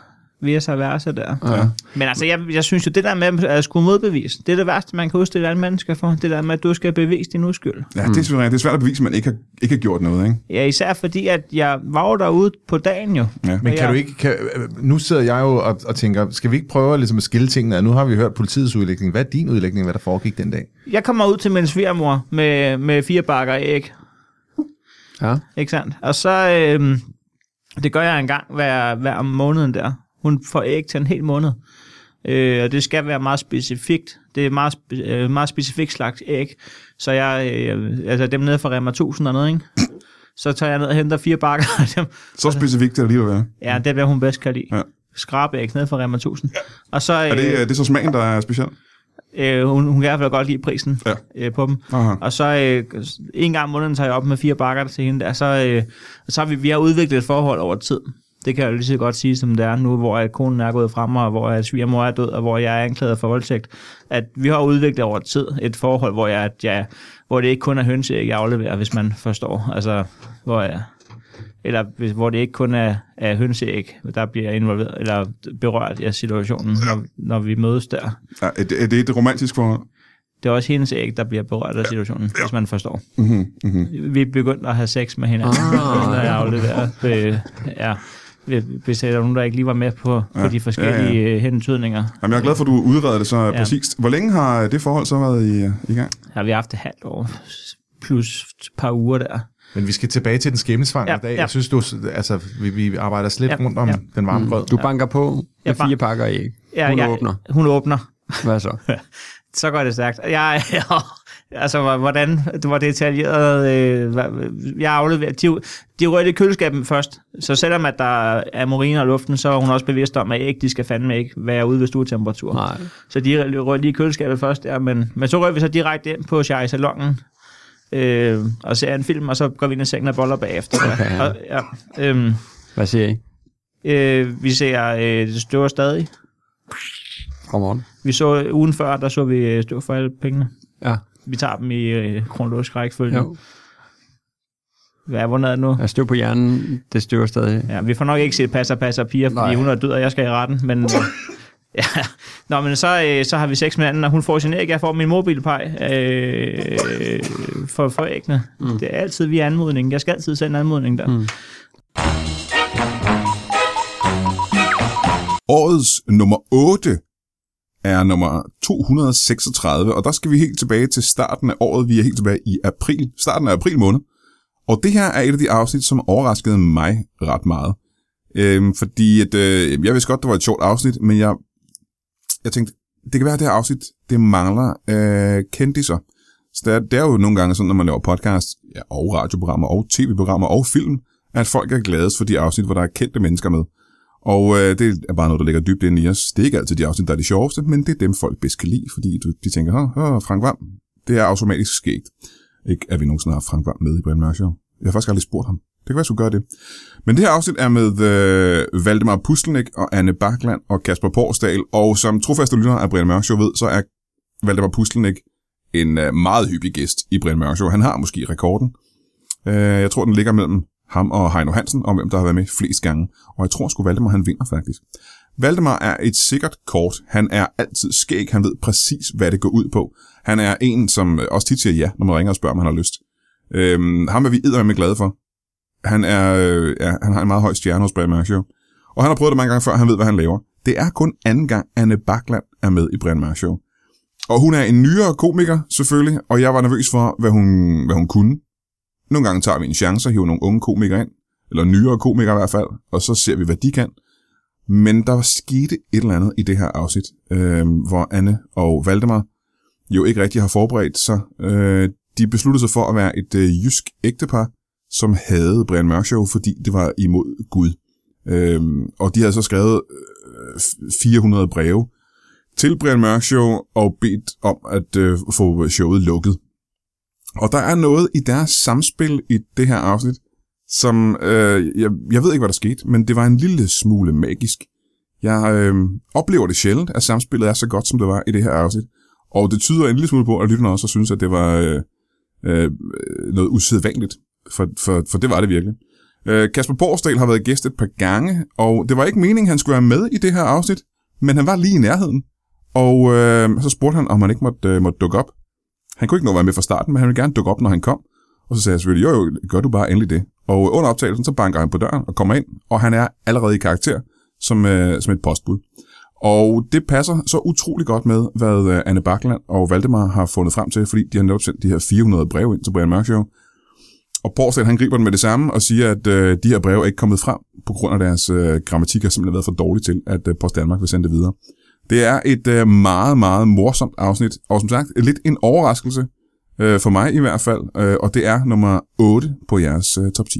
Speaker 4: vice versa der.
Speaker 5: Ja.
Speaker 4: Men altså, jeg, jeg synes jo, det der med at skulle modbevise, det er det værste, man kan udstille alle mennesker for. Det der med, at du skal bevise din uskyld.
Speaker 1: Ja, det er, selvfølgelig- det er svært at bevise, at man ikke har, ikke har gjort noget, ikke?
Speaker 4: Ja, især fordi, at jeg var jo derude på dagen jo.
Speaker 1: Ja.
Speaker 6: Men kan
Speaker 4: Ja.
Speaker 6: du ikke, kan, nu sidder jeg jo og, og tænker, skal vi ikke prøve ligesom at skille tingene? Nu har vi hørt politiets udlægning. Hvad er din udlægning, hvad der foregik den dag?
Speaker 4: Jeg kommer ud til min svigermor med, med fire bakker æg.
Speaker 5: Ja.
Speaker 4: Ikke sandt? Og så, øh, det gør jeg en gang hver, hver måneden der. Hun får æg til en hel måned. Øh, og det skal være meget specifikt. Det er meget, spe- øh, meget specifikt slags æg. Så jeg, øh, altså dem nede fra Rema 1000 og noget, ikke? Så tager jeg ned og henter fire bakker af dem.
Speaker 1: Så specifikt det lige at være.
Speaker 4: Ja, det er, hvad hun bedst kan lide.
Speaker 1: Ja.
Speaker 4: Skrabæg ned fra Rema 1000. Og så,
Speaker 1: Er det,
Speaker 4: øh,
Speaker 1: øh, det er så smagen, der er speciel?
Speaker 4: øh, hun, hun kan i hvert fald godt lide prisen
Speaker 1: Ja.
Speaker 4: øh, på dem.
Speaker 1: Aha.
Speaker 4: Og så øh, en gang om måneden tager jeg op med fire bakker til hende der. Så, øh, så har vi, vi har udviklet et forhold over tid. Det kan jeg jo lige så godt sige, som det er nu, hvor at konen er gået frem, og hvor at svigermor er død, og hvor jeg er anklaget for voldtægt. At vi har udviklet over tid et forhold, hvor, jeg, at jeg, hvor det ikke kun er hønseæg, jeg afleverer, hvis man forstår. Altså, hvor jeg, eller hvis, hvor det ikke kun er, er hønseæg, der bliver involveret, eller berørt af situationen, når, når vi mødes der.
Speaker 1: Ja, er, det, er det et romantisk forhold?
Speaker 4: Det er også hendes æg, der bliver berørt af situationen, hvis man forstår.
Speaker 1: Mm-hmm, mm-hmm.
Speaker 4: Vi er begyndt at have sex med hinanden,
Speaker 5: Ah.
Speaker 4: når jeg afleverer. Øh, ja, hvis der er nogen, der ikke lige var med på, ja,
Speaker 1: Ja,
Speaker 4: på de forskellige
Speaker 1: ja,
Speaker 4: ja, ja. hentydninger.
Speaker 1: Jamen, jeg er glad for, at du udreder det så ja.
Speaker 4: Ja.
Speaker 1: præcist. Hvor længe har det forhold så været i, i gang?
Speaker 4: Har vi haft et halvt år plus et par uger der.
Speaker 6: Men vi skal tilbage til den skæbnesvang
Speaker 4: Ja,
Speaker 6: ja, dag.
Speaker 4: ja.
Speaker 6: Jeg synes, du, altså, vi, vi arbejder slet
Speaker 4: Ja,
Speaker 6: ja, rundt om
Speaker 4: ja.
Speaker 6: ja. den varme grød.
Speaker 5: Du banker på med
Speaker 4: Jeg ban-
Speaker 5: fire pakker æg.
Speaker 4: Ja,
Speaker 5: Hun
Speaker 4: jeg,
Speaker 5: åbner.
Speaker 4: Hun åbner.
Speaker 5: Hvad så? [laughs]
Speaker 4: Så går det stærkt. Jeg, [laughs] altså, hvordan det var detaljeret. Øh, jeg afleverer. De, de rører i køleskabet først. Så selvom at der er moriner i luften, så er hun også bevidst om, at æg, de skal fandme ikke være ude ved stuetemperatur.
Speaker 5: Nej.
Speaker 4: Så de rører lige i køleskabet først, ja, men, men så rører vi så direkte ind på Shai Salongen øh, og ser en film, og så går vi ind i sengen og boller bagefter. [laughs]
Speaker 5: Okay.
Speaker 4: Og, ja, øhm,
Speaker 5: Hvad siger I?
Speaker 4: øh, vi ser øh, det støver stadig.
Speaker 5: Godmorgen.
Speaker 4: Vi så ugen før, der så vi øh, støv for alle pengene.
Speaker 5: Ja.
Speaker 4: Vi tager dem i øh, kronologisk rækkefølge.
Speaker 5: Jo.
Speaker 4: Hvad, hvornår er det nu?
Speaker 5: Jeg støv på hjernen. Det støver stadig.
Speaker 4: Ja, vi får nok ikke set passer, passer piger, fordi
Speaker 5: Nej.
Speaker 4: hun er død, og jeg skal i retten, men... [laughs] [laughs] ja. Nå, men så, øh, så har vi sex med anden, og hun får sin æg, jeg får min mobilpej øh, for, for æggene. Mm. Det er altid via anmodning. Jeg skal altid sende anmodning der. Mm.
Speaker 1: Årets nummer 8 er nummer 236, og der skal vi helt tilbage til starten af året. Vi er helt tilbage i april, starten af april måned. Og det her er et af de afsnit, som overraskede mig ret meget. Øhm, fordi at, øh, jeg vidste godt, det var et sjovt afsnit, men jeg, jeg tænkte, det kan være, at det her afsnit, det mangler øh, kendiser. Så det er, det er jo nogle gange sådan, når man laver podcast, ja, og radioprogrammer, og tv-programmer, og film, at folk er gladest for de afsnit, hvor der er kendte mennesker med. Og øh, det er bare noget, der ligger dybt inde i os. Det er ikke altid de afsnit, der er de sjoveste, men det er dem, folk bedst kan lide, fordi du, de tænker, åh, Frank Vam, det er automatisk sket. Ikke, at vi nogensinde har haft Frank Vam med i Brian Mørk Show. Jeg har faktisk aldrig spurgt ham. Det kan være, jeg skulle gøre det. Men det her afsnit er med øh, Valdemar Pustelnik og Anne Bakland og Kasper Porsdal, og som trofaste lytter af Brian Mørk Show ved, så er Valdemar Pustelnik en øh, meget hyppig gæst i Brian Mørk Show. Han har måske rekorden. Øh, jeg tror, den ligger mellem ham og Heino Hansen, om hvem der har været med flest gange. Og jeg tror sgu, Valdemar han vinder faktisk. Valdemar er et sikkert kort. Han er altid skæg. Han ved præcis, hvad det går ud på. Han er en, som øh, også tit siger ja, når man ringer og spørger, om han har lyst. Øhm, ham er vi med glade for. Han, er, øh, ja, han har en meget høj stjerne hos Brian Mørk Show. Og han har prøvet det mange gange før, han ved, hvad han laver. Det er kun anden gang, Anne Bakland er med i Brian Mørk Show. Og hun er en nyere komiker, selvfølgelig, og jeg var nervøs for, hvad hun, hvad hun kunne. Nogle gange tager vi en chance og hiver nogle unge komikere ind, eller nyere komikere i hvert fald, og så ser vi, hvad de kan. Men der skete et eller andet i det her afsnit, øh, hvor Anne og Valdemar jo ikke rigtig har forberedt sig. Øh, de besluttede sig for at være et øh, jysk ægtepar, som havde Brian Mørk Show, fordi det var imod Gud. Øh, og de havde så skrevet øh, 400 breve til Brian Mørk Show og bedt om at øh, få showet lukket. Og der er noget i deres samspil i det her afsnit, som, øh, jeg, jeg ved ikke, hvad der skete, men det var en lille smule magisk. Jeg øh, oplever det sjældent, at samspillet er så godt, som det var i det her afsnit. Og det tyder en lille smule på, at lytterne også synes, at det var øh, øh, noget usædvanligt. For, for, for det var det virkelig. Øh, Kasper Borsdal har været gæst et par gange, og det var ikke meningen, at han skulle være med i det her afsnit, men han var lige i nærheden. Og øh, så spurgte han, om han ikke måtte, øh, måtte dukke op. Han kunne ikke nå at være med fra starten, men han ville gerne dukke op, når han kom. Og så sagde jeg selvfølgelig, jo jo, gør du bare endelig det. Og øh, under optagelsen, så banker han på døren og kommer ind, og han er allerede i karakter som, øh, som et postbud. Og det passer så utrolig godt med, hvad øh, Anne Bakland og Valdemar har fundet frem til, fordi de har netop sendt de her 400 breve ind til Brian Mørk Show. Og Porsdal, han griber den med det samme og siger, at øh, de her breve er ikke kommet frem, på grund af deres øh, grammatik har simpelthen været for dårlig til, at øh, Post Danmark vil sende det videre. Det er et øh, meget, meget morsomt afsnit, og som sagt, lidt en overraskelse, øh, for mig i hvert fald, øh, og det er nummer 8 på jeres øh, top 10.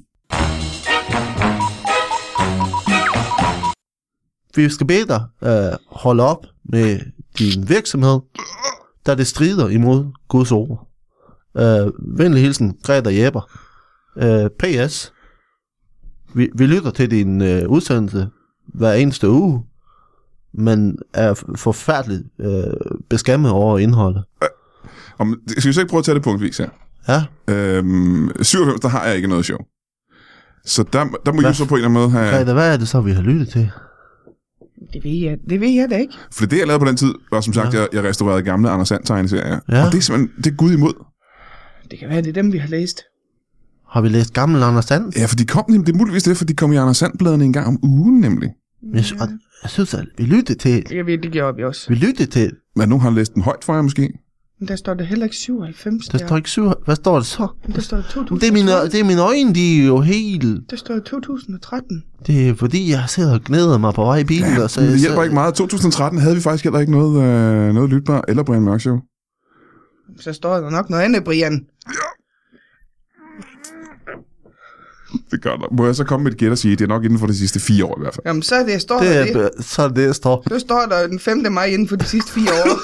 Speaker 7: Vi skal bede dig øh, holde op med din virksomhed, da det strider imod Guds ord. Øh, venlig hilsen, Greta Jæber. Øh, P.S. Vi, vi lytter til din øh, udsendelse hver eneste uge, men er forfærdeligt uh, beskæmmet over indholdet.
Speaker 1: Om, skal vi så ikke prøve at tage det punktvis her?
Speaker 7: Ja,
Speaker 1: Øhm, 97, der har jeg ikke noget show. Så der, der må
Speaker 7: Hvad?
Speaker 1: Så på en eller anden måde have...
Speaker 7: Greta, hvad er det så, vi har lyttet til?
Speaker 8: Det ved jeg, det ved jeg da ikke.
Speaker 1: For det, jeg lavede på den tid, var som sagt, ja. jeg, jeg restaurerede gamle Anders Sand tegneserier.
Speaker 7: Ja.
Speaker 1: Og det er simpelthen, det er Gud imod.
Speaker 8: Det kan være, det er dem, vi har læst.
Speaker 7: Har vi læst gammel Anders Sand?
Speaker 1: Ja, for de kom, nemlig- det er muligvis det, for de kom i Anders Sand-bladene en gang om ugen, nemlig.
Speaker 7: Jeg, sy- og jeg synes, at vi lyttede til...
Speaker 8: Det kan vi, det gjorde vi også.
Speaker 7: Vi lyttede til...
Speaker 1: Men nogen har læst den højt for jer, måske?
Speaker 8: Men der står der heller ikke 97.
Speaker 7: Der står ikke syv... Hvad står det så?
Speaker 8: Men Der står 2013.
Speaker 7: Det er mine, det er mine øjne, de er jo helt...
Speaker 8: Der står 2013.
Speaker 7: Det er fordi, jeg sidder og glæder mig på vej i bilen. og så,
Speaker 1: Men det
Speaker 7: så,
Speaker 1: hjælper ikke meget. 2013 havde vi faktisk heller ikke noget, øh, noget lytbar eller Brian Mørk Show.
Speaker 8: Så står der nok noget andet, Brian.
Speaker 1: Det gør der. Må jeg så komme med et gæt og sige, det er nok inden for de sidste fire år i hvert fald.
Speaker 8: Jamen, så er det, står
Speaker 7: Det
Speaker 8: der
Speaker 7: er,
Speaker 8: det.
Speaker 7: så er det, står.
Speaker 8: Så står der den 5. maj inden for de sidste fire år.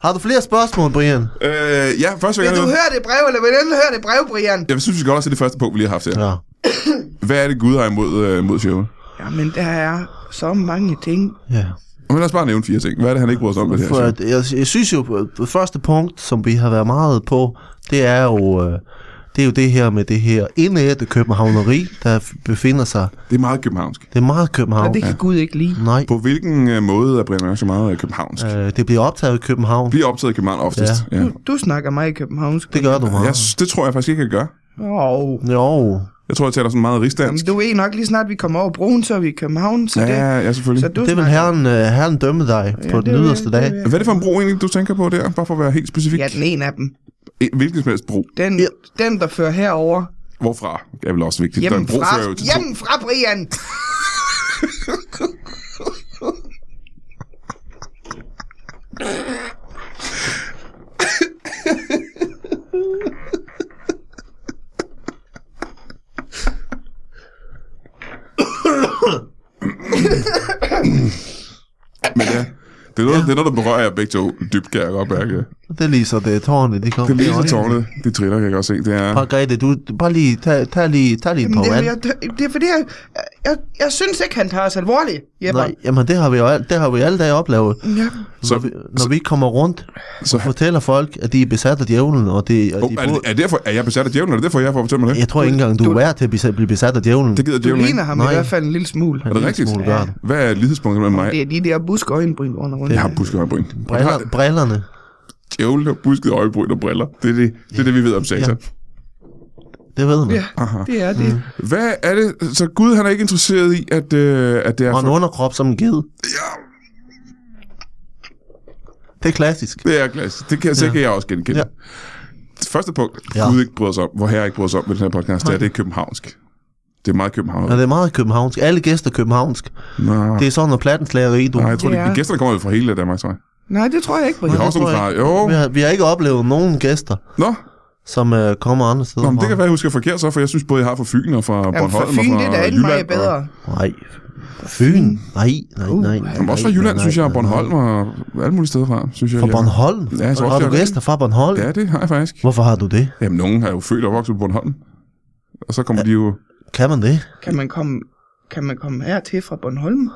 Speaker 7: Har du flere spørgsmål, Brian?
Speaker 1: Øh, ja, først vil jeg
Speaker 8: Vil du
Speaker 1: gerne...
Speaker 8: høre det brev, eller vil du høre det brev, Brian?
Speaker 1: Jeg synes, vi skal også til det første punkt, vi lige har haft her.
Speaker 7: Ja.
Speaker 1: Hvad er det, Gud har imod, øh, mod showet?
Speaker 8: Jamen, der er så mange ting.
Speaker 7: ja.
Speaker 1: Men lad os bare nævne fire ting. Hvad er det, han ikke bryder sig om det her
Speaker 7: For at, jeg, jeg synes jo, det første punkt, som vi har været meget på, det er jo, øh, det er jo det her med det her indætte københavneri, der befinder sig.
Speaker 1: Det er meget københavnsk.
Speaker 7: Det er meget København.
Speaker 8: Og det kan Gud ikke lide.
Speaker 7: Nej,
Speaker 1: På hvilken øh, måde er Brian Mørk så meget øh, københavnsk?
Speaker 7: øh, det bliver optaget i København.
Speaker 1: Bliver optaget i København oftest. Ja. ja.
Speaker 8: Du, du snakker meget københavnsk.
Speaker 7: Det gør du meget.
Speaker 1: Jeg, det tror jeg faktisk ikke, jeg gør.
Speaker 8: Oh.
Speaker 7: Jo,
Speaker 1: Jeg tror, jeg taler sådan meget
Speaker 8: Jamen,
Speaker 1: rigsdansk.
Speaker 8: du ved nok lige snart, vi kommer over broen, så er vi i København. Så
Speaker 1: Ja,
Speaker 8: det,
Speaker 1: ja, selvfølgelig.
Speaker 8: så du
Speaker 7: det vil herren, øh, herren dømme dig
Speaker 8: Ja,
Speaker 7: på
Speaker 8: det
Speaker 7: den yderste
Speaker 8: det
Speaker 7: dag.
Speaker 1: Hvad er det for en bro egentlig, du tænker på der? Bare for at være helt specifik.
Speaker 8: Ja, den ene af dem.
Speaker 1: En, hvilken som helst bro.
Speaker 8: Den, den, der fører herover.
Speaker 1: Hvorfra er vel også vigtigt. Der er en bro
Speaker 8: Hjemmefra,
Speaker 1: fører jo til to.
Speaker 8: hjemmefra, Brian! [laughs]
Speaker 1: Men ja, det er, noget, det er noget, der berører jer begge to dybt, kan jeg godt mærke.
Speaker 7: Det er lige så, det er tårne, de kommer.
Speaker 1: Det er lige så tårnet, de triller, kan jeg godt se. Det er...
Speaker 7: Margrethe, du, du bare lige, tag, tag lige, tag lige par
Speaker 8: det, jeg, det er fordi, jeg, jeg, jeg synes ikke, han tager os alvorligt, Jeppe.
Speaker 7: Nej, jamen det har vi jo al- det har vi alle dage oplevet.
Speaker 8: Ja.
Speaker 1: Så-
Speaker 7: når, vi, når vi kommer rundt
Speaker 1: Så,
Speaker 7: og fortæller folk, at de er besat af djævlen, og, det, og
Speaker 1: oh,
Speaker 7: de
Speaker 1: er, det,
Speaker 7: burde,
Speaker 1: er, det derfor, er jeg besat af djævlen? Er det derfor, jeg får fortælle mig det?
Speaker 7: jeg tror ikke engang, du er værd til at blive- besat af djævlen.
Speaker 1: Det gider
Speaker 8: Du
Speaker 1: djævlen
Speaker 8: ligner
Speaker 1: ikke.
Speaker 8: ham
Speaker 7: Nej.
Speaker 8: i hvert fald en lille smule.
Speaker 1: Er det rigtigt? Hvad er lighedspunktet mellem mig?
Speaker 8: Det er de der buske øjenbryn under rundt.
Speaker 1: Jeg har busket øjebryn.
Speaker 7: Briller, brillerne.
Speaker 1: Djævlen har busket øjebryn og briller. Det er det, det, er det vi ved om satan.
Speaker 7: Det ved man.
Speaker 8: Ja,
Speaker 1: Aha.
Speaker 8: det er det.
Speaker 1: Hvad er det? Så Gud han er ikke interesseret i, at, øh, at det er...
Speaker 7: Og en
Speaker 1: For,
Speaker 7: underkrop som en ged.
Speaker 1: ja,
Speaker 7: Det er klassisk.
Speaker 1: det er klassisk. Det kan, så
Speaker 7: Ja.
Speaker 1: kan jeg også genkende.
Speaker 7: Ja.
Speaker 1: Det første punkt,
Speaker 7: Ja.
Speaker 1: Gud ikke bryder sig om, hvor herre ikke bryder sig om med den her podcast, det er, det er københavnsk. Det er meget københavner.
Speaker 7: Ja, det er meget københavnsk. Alle gæster er københavnsk.
Speaker 1: Nå.
Speaker 7: Det er sådan noget plattenslageri, du.
Speaker 1: Nej, jeg tror,
Speaker 8: Det
Speaker 1: de,
Speaker 8: er-
Speaker 1: gæsterne kommer jo fra hele Danmark, tror jeg.
Speaker 8: Nej, det tror jeg ikke,
Speaker 1: Vi har også nogle fra... Jo.
Speaker 7: Vi har, vi har ikke oplevet nogen gæster,
Speaker 1: Nå,
Speaker 7: som uh, kommer andre steder
Speaker 1: Nå men det
Speaker 7: fra.
Speaker 1: kan være, jeg husker forkert så, for jeg synes både, jeg har fra Fyn og fra
Speaker 8: Jamen,
Speaker 1: Bornholm
Speaker 8: for Fyn,
Speaker 1: og
Speaker 8: det
Speaker 1: fra
Speaker 8: er da ikke
Speaker 1: Jylland.
Speaker 8: bedre.
Speaker 7: Nej. Fyn? Nej, nej, nej. nej
Speaker 1: Og, også fra
Speaker 7: nej,
Speaker 1: Jylland,
Speaker 7: nej,
Speaker 1: synes jeg, og
Speaker 7: nej, nej.
Speaker 1: Bornholm og alle mulige steder fra, synes jeg.
Speaker 7: Fra. Bornholm?
Speaker 1: Ja, jeg tror også,
Speaker 7: har du
Speaker 1: det er
Speaker 7: gæster fra Bornholm?
Speaker 1: Ja, det har jeg faktisk.
Speaker 7: Hvorfor har du det?
Speaker 1: Jamen, nogen er jo født og vokset på Bornholm. Og så kommer ja. de jo...
Speaker 7: Kan man det?
Speaker 8: Kan man komme, kan man komme her til fra Bornholm?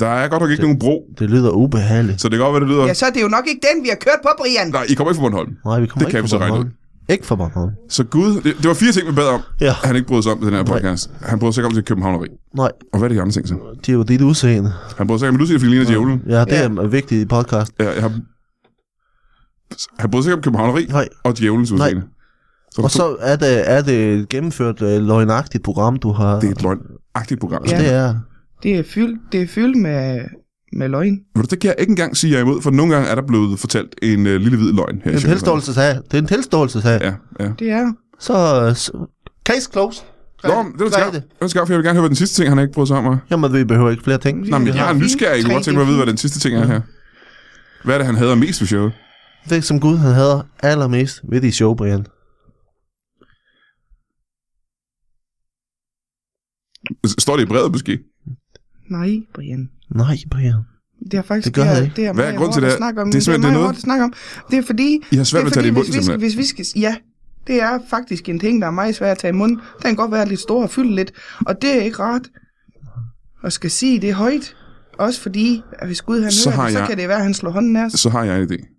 Speaker 1: Der er godt nok ikke nogen bro,
Speaker 7: Det lyder ubehageligt.
Speaker 1: så det kan godt være, det lyder...
Speaker 8: Ja, så er det jo nok ikke den, vi har kørt på, Brian.
Speaker 1: Nej, I kommer ikke fra Bornholm.
Speaker 7: Nej, vi kommer
Speaker 1: Det kan
Speaker 7: ikke
Speaker 1: vi
Speaker 7: fra
Speaker 1: så regne
Speaker 7: Bornholm. Ikke fra Bornholm.
Speaker 1: Så Gud... Det, det var fire ting, vi bad om,
Speaker 7: Ja.
Speaker 1: han ikke brød sig om i den her podcast. Han brød sig ikke om til københavneri.
Speaker 7: Nej,
Speaker 1: Og hvad er det de andre ting så?
Speaker 7: det er jo dit udseende.
Speaker 1: Han brød sig ikke om, du siger, at ligner djævlen.
Speaker 7: Ja, det
Speaker 8: Ja.
Speaker 7: er vigtigt i podcast.
Speaker 1: Ja, jeg har... Han brød sig ikke om københavneri
Speaker 7: Nej.
Speaker 1: og djævelens
Speaker 7: Nej.
Speaker 1: Så
Speaker 7: Og så er det, er det et gennemført øh, løgnagtigt program, du har.
Speaker 1: Det er et løgnagtigt program.
Speaker 8: Ja.
Speaker 7: Det er.
Speaker 8: Det er fyldt, det er fyldt med, med løgn.
Speaker 1: Du, det kan jeg ikke engang sige jer imod, for nogle gange er der blevet fortalt en øh, lille hvid løgn her. i
Speaker 7: Det er en tilståelsesag. Det er en tilståelsesag.
Speaker 1: Ja, ja.
Speaker 8: Det er
Speaker 7: Så, så case closed.
Speaker 1: Nå, men det var
Speaker 7: Færdig.
Speaker 1: skab. Det var skab, for jeg vil gerne høre, hvad den sidste ting, han ikke brød sig om. er.
Speaker 7: Jamen, vi behøver ikke flere ting.
Speaker 1: Nå, men jeg
Speaker 8: har
Speaker 1: er nysgerrig. Jeg kunne godt tænke mig at
Speaker 8: er
Speaker 1: vide, hvad den sidste ting er her. Hvad er det, han hader mest ved showet?
Speaker 7: Det, som Gud han hader allermest ved de show, Brian.
Speaker 1: Står det i brevet måske?
Speaker 8: Nej, Brian.
Speaker 7: Nej, Brian.
Speaker 8: Det er faktisk
Speaker 7: Det gør
Speaker 8: er,
Speaker 7: jeg ikke.
Speaker 8: det er
Speaker 1: Hvad er grunden til det?
Speaker 8: snakke om.
Speaker 1: Det er simpelthen- det er noget-
Speaker 8: snakke om. Det er fordi...
Speaker 1: I har svært ved at tage det i munden,
Speaker 8: hvis vi, skal,
Speaker 1: simpelthen.
Speaker 8: hvis vi skal... Ja, det er faktisk en ting, der er meget svært at tage i munden. Den kan godt være lidt stor og fylde lidt. Og det er ikke rart at skal sige det højt. Også fordi, at hvis Gud han
Speaker 1: Så
Speaker 8: hører
Speaker 1: har
Speaker 8: det, så
Speaker 1: jeg-
Speaker 8: kan det være, at han slår hånden af os.
Speaker 1: Så har jeg en idé.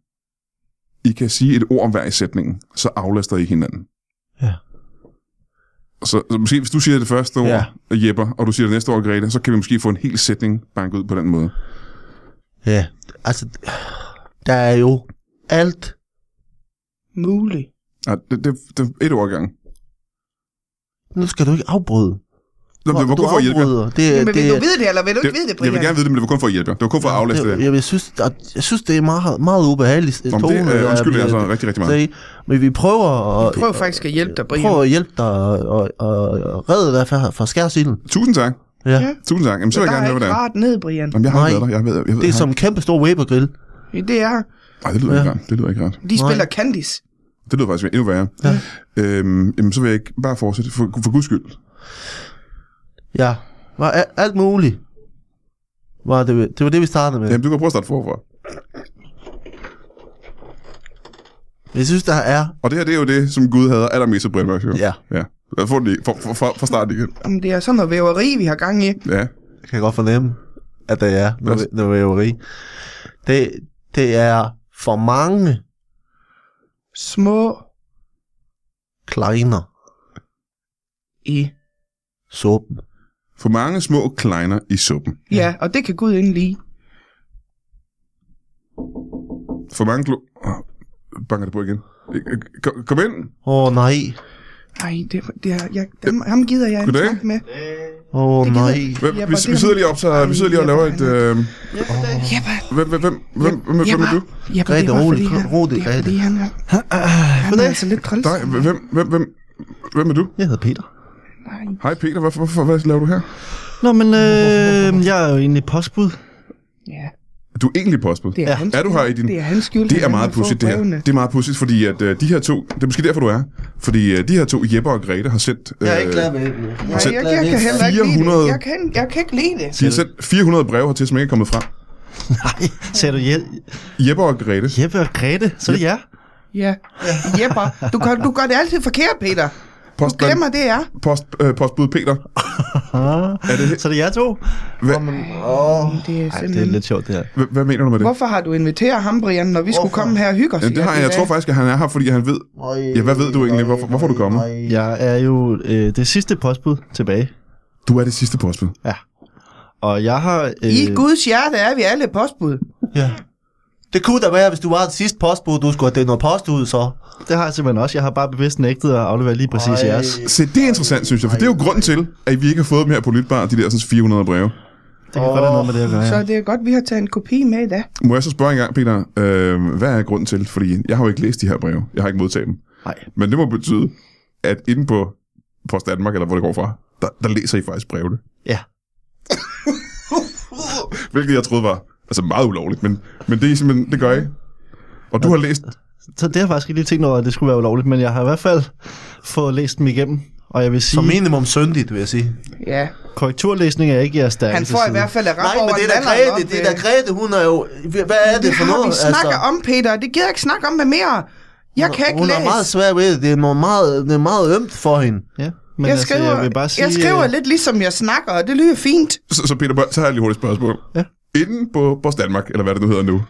Speaker 1: I kan sige et ord hver i sætningen, så aflaster I hinanden.
Speaker 7: Ja.
Speaker 1: Så, så måske, hvis du siger det første ord,
Speaker 7: Ja.
Speaker 1: Jepper, og du siger det næste ord, Grete, så kan vi måske få en hel sætning banket ud på den måde.
Speaker 7: Ja, altså, der er jo alt.
Speaker 8: Muligt.
Speaker 1: Ja, det, det, det er et ord ad gangen.
Speaker 7: Nu skal du ikke afbryde.
Speaker 1: Nå, men det var kun for at hjælpe jer.
Speaker 7: afbryder. Det,
Speaker 8: Jamen,
Speaker 7: det,
Speaker 8: vil du vide det, eller vil du
Speaker 1: Det,
Speaker 8: ikke vide det,
Speaker 1: jeg
Speaker 8: Brian?
Speaker 1: vil gerne vide det, men det var kun for at hjælpe jer. Det var kun for at aflaste det.
Speaker 7: det, jeg, jeg, synes, at, jeg synes, det er meget, meget ubehageligt.
Speaker 1: Nå, men det er, undskyld, jeg altså rigtig, rigtig meget.
Speaker 7: Men vi prøver at,
Speaker 8: Prøv faktisk at hjælpe dig, Brian.
Speaker 7: prøver at hjælpe dig og, og, og, redde dig fra, fra skærsilden.
Speaker 1: Tusind tak.
Speaker 7: Ja.
Speaker 8: Ja.
Speaker 1: Tusind tak. Jamen, så vil
Speaker 8: der
Speaker 1: jeg
Speaker 8: er
Speaker 1: gerne høre,
Speaker 8: ikke
Speaker 1: hvad det er.
Speaker 8: rart ned, Brian.
Speaker 1: Jamen, jeg har
Speaker 7: Nej.
Speaker 1: været der. Jeg ved, jeg ved,
Speaker 7: Det er som en kæmpe stor Weber-grill.
Speaker 8: Det er,
Speaker 1: Nej, det lyder
Speaker 7: Ja.
Speaker 1: ikke rart. Det lyder ikke rart.
Speaker 8: de spiller Candice.
Speaker 1: Det lyder faktisk endnu værre.
Speaker 7: Ja.
Speaker 1: Øhm, jamen, så vil jeg ikke bare fortsætte. For, for guds skyld.
Speaker 7: Ja, var alt muligt. Var det, det var det, vi startede med.
Speaker 1: Jamen, du kan prøve at starte forfra.
Speaker 7: Jeg synes, der er...
Speaker 1: Og det her, det er jo det, som Gud havde allermest af Brian Mørk Show.
Speaker 7: Ja,
Speaker 1: Ja. Lad os få den lige. For, for, for, for starten igen.
Speaker 8: Om det er sådan noget væveri, vi har gang i.
Speaker 1: Ja.
Speaker 7: jeg kan godt fornemme, at det er noget, noget væveri. Det, det er for mange
Speaker 8: Små
Speaker 7: kleiner
Speaker 8: i.
Speaker 7: suppen.
Speaker 1: For mange små kleiner i suppen.
Speaker 8: Ja, og det kan Gud ikke lide.
Speaker 1: For mange glo... Banker det på igen. Kom, kom ind.
Speaker 7: Åh oh, nej.
Speaker 8: Nej, det, det er, jeg, dem, ham gider jeg ikke snakke med.
Speaker 9: Åh, oh, nej.
Speaker 1: Vi, vi
Speaker 8: er-
Speaker 1: sidder lige op, så vi sidder lige og laver et... Øh, hvem, hvem, hvem, hvem, hvem, er du?
Speaker 9: Grete, rolig, rolig,
Speaker 8: er
Speaker 9: Grete.
Speaker 8: er, han er altså lidt træls.
Speaker 1: Nej, hvem, hvem, hvem, hvem er du?
Speaker 9: Jeg hedder Peter.
Speaker 8: Nej.
Speaker 1: Hej Peter, hvorfor, hvorfor, hvad laver du her?
Speaker 9: Nå, men øh, jeg er jo egentlig postbud.
Speaker 8: Ja,
Speaker 1: Du er egentlig postbud.
Speaker 8: det er
Speaker 9: Ja.
Speaker 8: hans
Speaker 1: Er du her i din...
Speaker 8: Det er hans skyld.
Speaker 1: Det er meget pudsigt, det her. Det er meget pudsigt, fordi at, øh, de her to... Det er måske derfor, du er. Fordi øh, de her to, Jeppe og Grete, har sendt... Øh,
Speaker 9: Jeg er ikke glad ved det.
Speaker 8: Nej, jeg, jeg, kan heller ikke lide
Speaker 1: 400
Speaker 8: det. Jeg kan, jeg kan ikke lide det.
Speaker 1: De har sendt 400 breve hertil, som ikke er kommet frem. [laughs]
Speaker 9: Nej, sagde du Je-
Speaker 1: Jeppe og Grete.
Speaker 9: Jeppe og Grete? Så er det jer?
Speaker 8: Ja. Jepper, du, kan, du gør det altid forkert, Peter. Du
Speaker 1: Postmand-
Speaker 8: glemmer, det er.
Speaker 1: Post, øh, postbud Peter. [laughs]
Speaker 9: er
Speaker 1: det-
Speaker 9: Så er det jer to?
Speaker 1: Hvad,
Speaker 9: Åh,
Speaker 8: Det er
Speaker 9: Ej, det er lidt sjovt, det her.
Speaker 1: hvad, hvad mener du med det?
Speaker 8: Hvorfor har du inviteret ham, Brian, når vi skulle
Speaker 9: Hvorfor?
Speaker 8: komme her og hygge os?
Speaker 1: Ja, det har jeg. Jeg tror faktisk, at han er her, fordi han ved... Ja, hvad ved du egentlig? Hvorfor- hvorfor er du kommet?
Speaker 9: Jeg er jo øh, det sidste postbud tilbage.
Speaker 1: Du er det sidste postbud.
Speaker 9: Og jeg har... Øh,
Speaker 8: I Guds hjerte er vi alle postbud.
Speaker 9: Ja.
Speaker 7: Det kunne da være, hvis du var det sidste postbud, du skulle have delt noget post ud, så.
Speaker 9: Det har jeg simpelthen også. Jeg har bare bevidst nægtet at aflevere lige præcis
Speaker 7: Ej.
Speaker 9: jeres.
Speaker 1: Se, det er interessant, synes jeg, for det er jo grunden til, at vi ikke har fået dem her på Lytbar, de der sådan 400 breve.
Speaker 9: Det kan godt have noget med det at gøre,
Speaker 8: Så
Speaker 9: ja.
Speaker 8: det er godt, vi har taget en kopi med i dag.
Speaker 1: Må jeg så spørge en gang, Peter, øh, hvad er grunden til? Fordi jeg har jo ikke læst de her breve. Jeg har ikke modtaget dem.
Speaker 9: Nej.
Speaker 1: Men det må betyde, at inde på Post Danmark, eller hvor det går fra, der, der læser I faktisk brevene.
Speaker 9: Ja. [laughs]
Speaker 1: Hvilket jeg troede var altså meget ulovligt, men, men det, er simpelthen, det gør I. Og du har læst...
Speaker 9: Så det har jeg faktisk ikke lige tænkt over, at det skulle være ulovligt, men jeg har i hvert fald fået læst dem igennem. Og jeg vil sige,
Speaker 7: Som minimum syndigt, vil jeg sige.
Speaker 8: Ja,
Speaker 9: korrekturlæsning er ikke jeres stærkeste
Speaker 8: han får i hvert fald et rap
Speaker 7: Nej, men det er da Grete, det er da
Speaker 8: øh.
Speaker 7: Grete, hun er jo... Hvad er det,
Speaker 8: Det
Speaker 7: for
Speaker 8: har
Speaker 7: noget?
Speaker 8: vi snakket om, Peter. Det gider jeg ikke snakke om med mere. Jeg kan ikke
Speaker 7: hun
Speaker 8: læse.
Speaker 7: er meget svær ved det. Det er, meget, det er meget ømt for hende.
Speaker 9: Ja, men
Speaker 8: jeg,
Speaker 9: altså,
Speaker 8: skriver,
Speaker 9: jeg vil bare sige...
Speaker 8: jeg skriver
Speaker 9: øh,
Speaker 8: lidt ligesom jeg snakker, og det lyder fint.
Speaker 1: Så, så Peter, så har jeg lige hurtigt spørgsmål.
Speaker 9: Ja.
Speaker 1: Inden på Post Danmark, eller hvad det nu hedder nu,